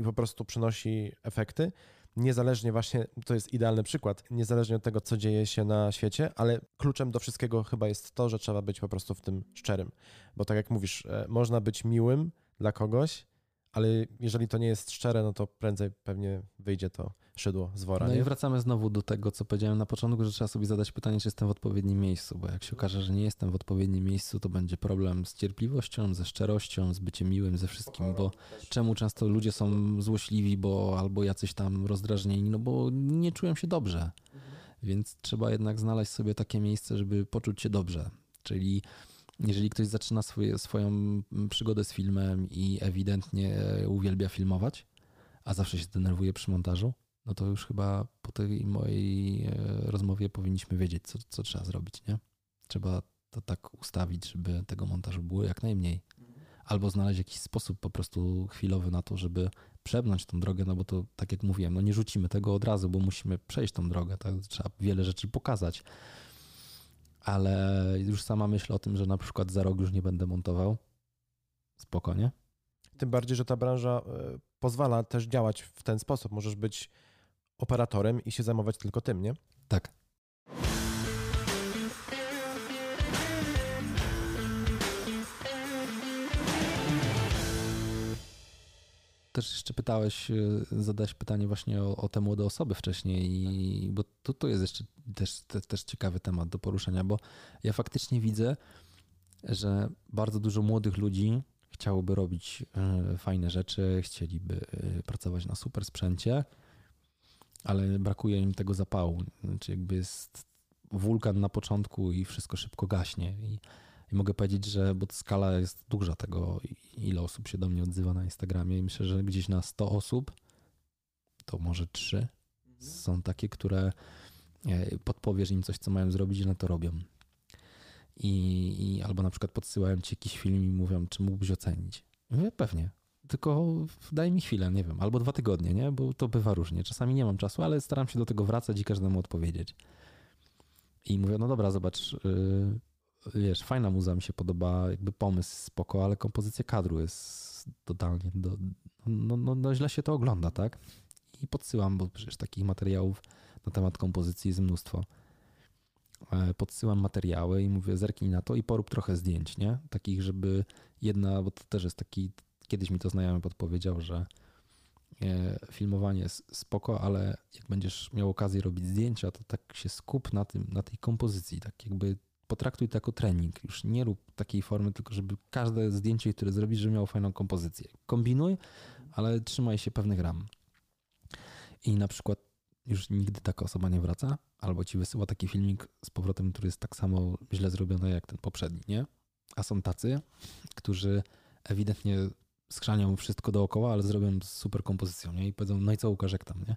i po prostu przynosi efekty. Niezależnie właśnie, to jest idealny przykład, niezależnie od tego, co dzieje się na świecie, ale kluczem do wszystkiego chyba jest to, że trzeba być po prostu w tym szczerym. Bo tak jak mówisz, e, można być miłym dla kogoś, ale jeżeli to nie jest szczere, no to prędzej pewnie wyjdzie to szydło z wora. No nie? i wracamy znowu do tego, co powiedziałem na początku, że trzeba sobie zadać pytanie, czy jestem w odpowiednim miejscu, bo jak się okaże, że nie jestem w odpowiednim miejscu, to będzie problem z cierpliwością, ze szczerością, z byciem miłym, ze wszystkim, bo czemu często ludzie są złośliwi, bo albo jacyś tam rozdrażnieni, no bo nie czują się dobrze. Więc trzeba jednak znaleźć sobie takie miejsce, żeby poczuć się dobrze. Czyli jeżeli ktoś zaczyna swoje, swoją przygodę z filmem i ewidentnie uwielbia filmować, a zawsze się denerwuje przy montażu, no to już chyba po tej mojej e, rozmowie powinniśmy wiedzieć, co, co trzeba zrobić, nie? Trzeba to tak ustawić, żeby tego montażu było jak najmniej. Albo znaleźć jakiś sposób po prostu chwilowy na to, żeby przebnąć tą drogę, no bo to tak jak mówiłem, no nie rzucimy tego od razu, bo musimy przejść tą drogę, tak? Trzeba wiele rzeczy pokazać. Ale już sama myśl o tym, że na przykład za rok już nie będę montował, spokojnie. Tym bardziej, że ta branża e, pozwala też działać w ten sposób. Możesz być operatorem i się zajmować tylko tym, nie? Tak. Też jeszcze pytałeś, y, zadałeś pytanie właśnie o, o te młode osoby wcześniej, i, bo tu, tu jest jeszcze też, też, też ciekawy temat do poruszenia, bo ja faktycznie widzę, że bardzo dużo młodych ludzi chciałoby robić y, fajne rzeczy, chcieliby y, pracować na super sprzęcie, ale brakuje im tego zapału. Znaczy jakby jest wulkan na początku i wszystko szybko gaśnie. I, i mogę powiedzieć, że bo skala jest duża tego, ile osób się do mnie odzywa na Instagramie i myślę, że gdzieś na 100 osób to może 3 są takie, które e, podpowiesz im coś, co mają zrobić i na to robią. I, i albo na przykład podsyłają ci jakiś film i mówią, czy mógłbyś ocenić. I mówię, pewnie, tylko daj mi chwilę, nie wiem, albo dwa tygodnie, nie? Bo to bywa różnie. Czasami nie mam czasu, ale staram się do tego wracać i każdemu odpowiedzieć. I mówię, no dobra, zobacz, yy, wiesz, fajna muza mi się podoba, jakby pomysł spoko, ale kompozycja kadru jest totalnie, do, no, no, no źle się to ogląda, tak? I podsyłam, bo przecież takich materiałów na temat kompozycji jest mnóstwo. E, podsyłam materiały i mówię, zerknij na to i porób trochę zdjęć, nie? Takich, żeby jedna, bo to też jest taki, kiedyś mi to znajomy podpowiedział, że e, filmowanie jest spoko, ale jak będziesz miał okazję robić zdjęcia, to tak się skup na tym, na tej kompozycji, tak jakby potraktuj to jako trening. Już nie rób takiej formy, tylko żeby każde zdjęcie, które zrobisz, żeby miało fajną kompozycję. Kombinuj, ale trzymaj się pewnych ram. I na przykład już nigdy taka osoba nie wraca, albo ci wysyła taki filmik z powrotem, który jest tak samo źle zrobiony jak ten poprzedni, nie? A są tacy, którzy ewidentnie skrzanią wszystko dookoła, ale zrobią super kompozycją, nie? I powiedzą, no i co Łukasz, jak tam, nie?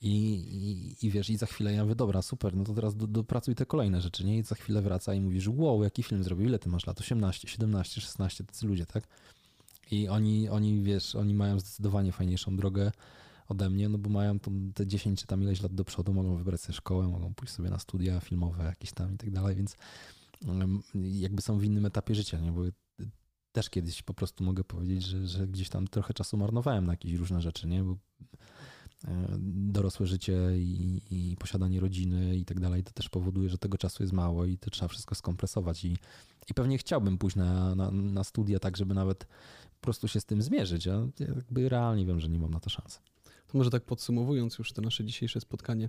I, i, i wiesz, i za chwilę ja mówię, dobra, super, no to teraz do, dopracuj te kolejne rzeczy, nie? I za chwilę wraca i mówisz, wow, jaki film zrobił, ile ty masz lat? 18, 17, 16, tacy ludzie, tak? I oni, oni, wiesz, oni mają zdecydowanie fajniejszą drogę ode mnie, no bo mają te 10 czy tam ileś lat do przodu, mogą wybrać sobie szkołę, mogą pójść sobie na studia filmowe jakieś tam i tak dalej, więc jakby są w innym etapie życia, nie? Bo też kiedyś po prostu mogę powiedzieć, że, że gdzieś tam trochę czasu marnowałem na jakieś różne rzeczy, nie? Bo e, dorosłe życie i, i, posiadanie rodziny i tak dalej, to też powoduje, że tego czasu jest mało i to trzeba wszystko skompresować i, i pewnie chciałbym pójść na, na, na studia tak, żeby nawet po prostu się z tym zmierzyć, a jakby realnie wiem, że nie mam na to szansy. To może tak podsumowując już to nasze dzisiejsze spotkanie,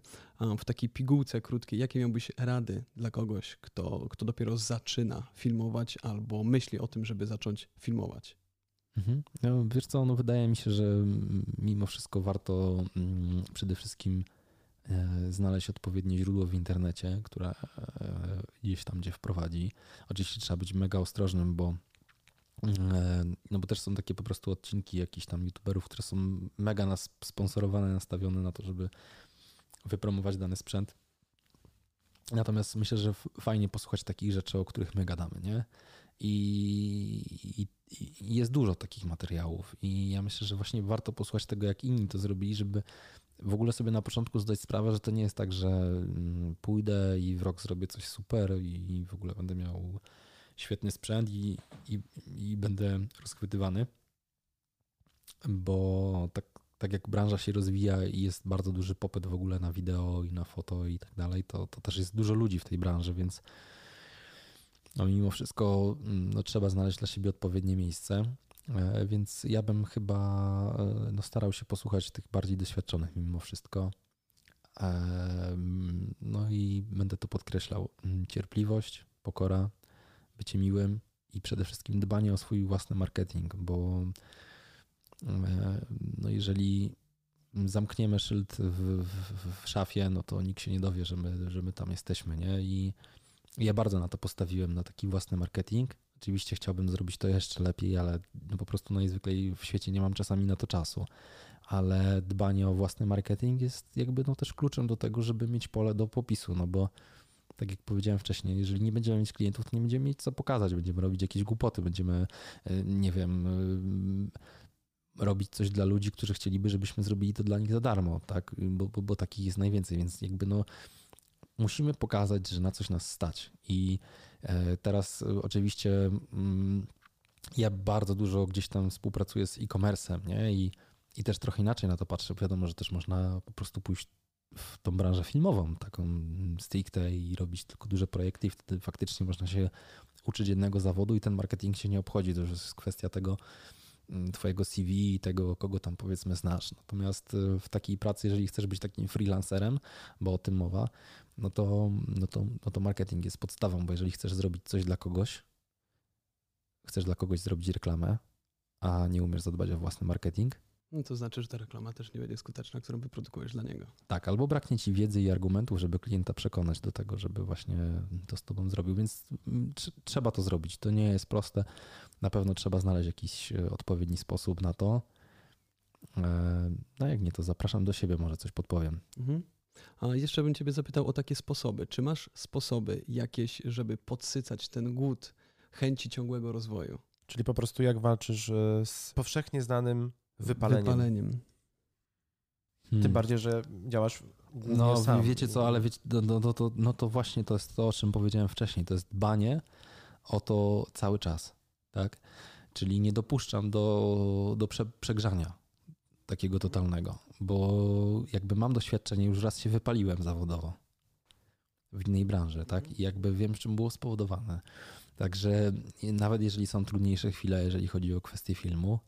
w takiej pigułce krótkiej, jakie miałbyś rady dla kogoś, kto, kto dopiero zaczyna filmować albo myśli o tym, żeby zacząć filmować? Mhm. No, wiesz co, no wydaje mi się, że mimo wszystko warto mm, przede wszystkim e, znaleźć odpowiednie źródło w internecie, które e, gdzieś tam gdzie wprowadzi. Oczywiście trzeba być mega ostrożnym, bo no bo też są takie po prostu odcinki jakichś tam youtuberów, które są mega nas sponsorowane, nastawione na to, żeby wypromować dany sprzęt. Natomiast myślę, że fajnie posłuchać takich rzeczy, o których my gadamy, nie? I, i, I, jest dużo takich materiałów, i ja myślę, że właśnie warto posłuchać tego, jak inni to zrobili, żeby w ogóle sobie na początku zdać sprawę, że to nie jest tak, że mm, pójdę i w rok zrobię coś super i w ogóle będę miał świetny sprzęt i, i, i będę rozchwytywany, bo tak, tak jak branża się rozwija i jest bardzo duży popyt w ogóle na wideo i na foto i tak dalej, to, to też jest dużo ludzi w tej branży, więc no mimo wszystko mm, no, trzeba znaleźć dla siebie odpowiednie miejsce. E, więc ja bym chyba e, no, starał się posłuchać tych bardziej doświadczonych mimo wszystko. E, no i będę to podkreślał. Mm, cierpliwość, pokora, bycie miłym i przede wszystkim dbanie o swój własny marketing, bo e, no jeżeli zamkniemy szyld w, w, w, szafie, no to nikt się nie dowie, że my, że my tam jesteśmy, nie? I ja bardzo na to postawiłem, na taki własny marketing. Oczywiście chciałbym zrobić to jeszcze lepiej, ale no po prostu najzwyklej w świecie nie mam czasami na to czasu. Ale dbanie o własny marketing jest jakby no też kluczem do tego, żeby mieć pole do popisu, no bo tak jak powiedziałem wcześniej, jeżeli nie będziemy mieć klientów, to nie będziemy mieć co pokazać, będziemy robić jakieś głupoty, będziemy, e, nie wiem, e, robić coś dla ludzi, którzy chcieliby, żebyśmy zrobili to dla nich za darmo, tak? Bo, bo, bo takich jest najwięcej, więc jakby no musimy pokazać, że na coś nas stać. I e, teraz oczywiście mm, ja bardzo dużo gdzieś tam współpracuję z e-commerce'em, nie? I, I też trochę inaczej na to patrzę. Wiadomo, że też można po prostu pójść w tą branżę filmową, taką stricte i robić tylko duże projekty i wtedy faktycznie można się uczyć jednego zawodu i ten marketing się nie obchodzi. To już jest kwestia tego, mm, twojego CV i tego, kogo tam powiedzmy znasz. Natomiast y, w takiej pracy, jeżeli chcesz być takim freelancerem, bo o tym mowa, no to, no to, no to marketing jest podstawą, bo jeżeli chcesz zrobić coś dla kogoś, chcesz dla kogoś zrobić reklamę, a nie umiesz zadbać o własny marketing, No to znaczy, że ta reklama też nie będzie skuteczna, którą wyprodukujesz dla niego. tak, albo braknie ci wiedzy i argumentów, żeby klienta przekonać do tego, żeby właśnie to z tobą zrobił, więc mm, tr- trzeba to zrobić. To nie jest proste. Na pewno trzeba znaleźć jakiś e, odpowiedni sposób na to. E, No jak nie, to zapraszam do siebie, może coś podpowiem. Mhm. A jeszcze bym Ciebie zapytał o takie sposoby. Czy masz sposoby jakieś, żeby podsycać ten głód chęci ciągłego rozwoju? Czyli po prostu jak walczysz e, z powszechnie znanym wypaleniem. Wypaleniem. Tym Hmm. bardziej, że działasz głównie No sam. wiecie co, ale wiecie, no, no, no, to, no to właśnie to jest to, o czym powiedziałem wcześniej. To jest dbanie o to cały czas, tak? Czyli nie dopuszczam do, do prze, przegrzania takiego totalnego, bo jakby mam doświadczenie, już raz się wypaliłem zawodowo w innej branży, tak? I jakby wiem, czym było spowodowane. Także nawet jeżeli są trudniejsze chwile, jeżeli chodzi o kwestię filmu,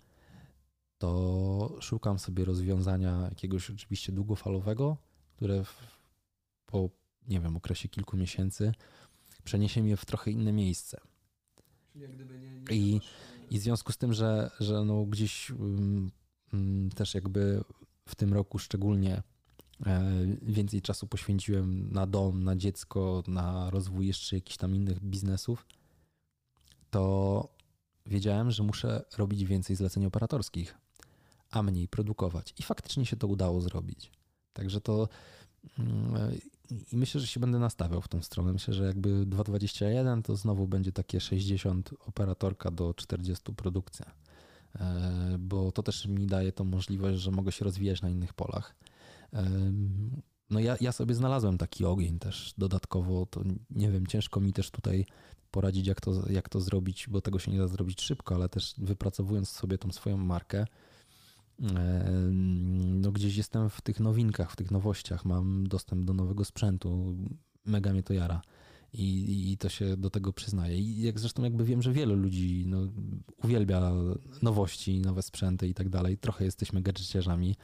to szukam sobie rozwiązania jakiegoś oczywiście długofalowego, które w, po, nie wiem, okresie kilku miesięcy przeniesie mnie w trochę inne miejsce. I, I w związku z tym, że, że no gdzieś um, um, też jakby w tym roku szczególnie e, więcej czasu poświęciłem na dom, na dziecko, na rozwój jeszcze jakichś tam innych biznesów, to wiedziałem, że muszę robić więcej zleceń operatorskich, a mniej produkować. I faktycznie się to udało zrobić. Także to mm, i myślę, że się będę nastawiał w tą stronę. Myślę, że jakby 2.21 to znowu będzie takie 60 operatorka do 40 produkcja. E, Bo to też mi daje tą możliwość, że mogę się rozwijać na innych polach. Em, No ja, ja sobie znalazłem taki ogień też dodatkowo, to nie wiem, ciężko mi też tutaj poradzić, jak to, jak to zrobić, bo tego się nie da zrobić szybko, ale też wypracowując sobie tą swoją markę, no gdzieś jestem w tych nowinkach, w tych nowościach, mam dostęp do nowego sprzętu, mega mnie to jara. I, I to się do tego przyznaje. I jak zresztą jakby wiem, że wielu ludzi no, uwielbia nowości, nowe sprzęty i tak dalej. Trochę jesteśmy gadżeciarzami.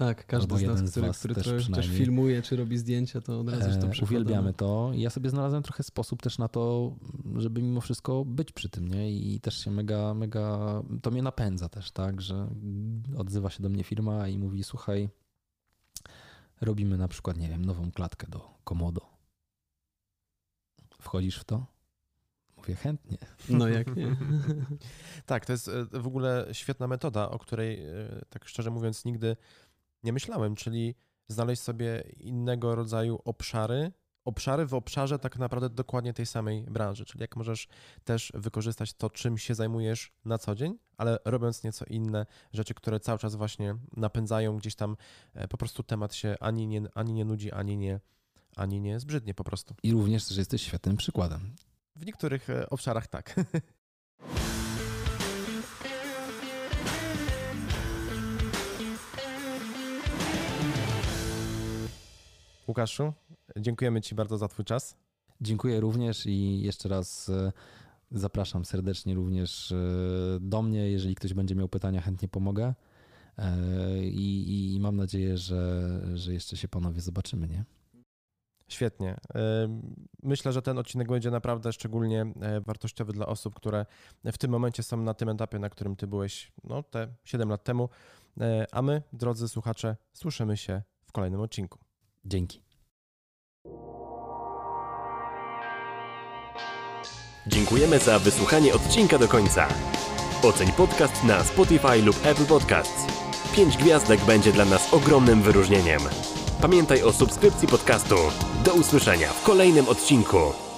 Tak, każdy z nas, z który, was który też trochę też filmuje, czy robi zdjęcia, to od razu już to E, przykładamy. Uwielbiamy to. I ja sobie znalazłem trochę sposób też na to, żeby mimo wszystko być przy tym, nie? I też się mega, mega, to mnie napędza też, tak, że odzywa się do mnie firma i mówi, słuchaj, robimy na przykład, nie wiem, nową klatkę do Komodo. Wchodzisz w to? Mówię chętnie. No jak nie. *laughs* Tak, to jest e, w ogóle świetna metoda, o której, e, tak szczerze mówiąc, nigdy nie myślałem, czyli znaleźć sobie innego rodzaju obszary, obszary w obszarze tak naprawdę dokładnie tej samej branży, czyli jak możesz też wykorzystać to, czym się zajmujesz na co dzień, ale robiąc nieco inne rzeczy, które cały czas właśnie napędzają gdzieś tam, e, po prostu temat się ani nie, ani nie nudzi, ani nie, ani nie zbrzydnie po prostu. I również też jesteś świetnym przykładem. W niektórych e, obszarach tak. *laughs* Łukaszu, dziękujemy Ci bardzo za Twój czas. Dziękuję również i jeszcze raz e, zapraszam serdecznie również e, do mnie. Jeżeli ktoś będzie miał pytania, chętnie pomogę. E, I, i mam nadzieję, że, że jeszcze się panowie zobaczymy, nie? Świetnie. Myślę, że ten odcinek będzie naprawdę szczególnie wartościowy dla osób, które w tym momencie są na tym etapie, na którym Ty byłeś no, te 7 lat temu. A my, drodzy słuchacze, słyszymy się w kolejnym odcinku. Dzięki. Dziękujemy za wysłuchanie odcinka do końca. Oceń podcast na Spotify lub Apple Podcasts. 5 gwiazdek będzie dla nas ogromnym wyróżnieniem. Pamiętaj o subskrypcji podcastu. Do usłyszenia w kolejnym odcinku.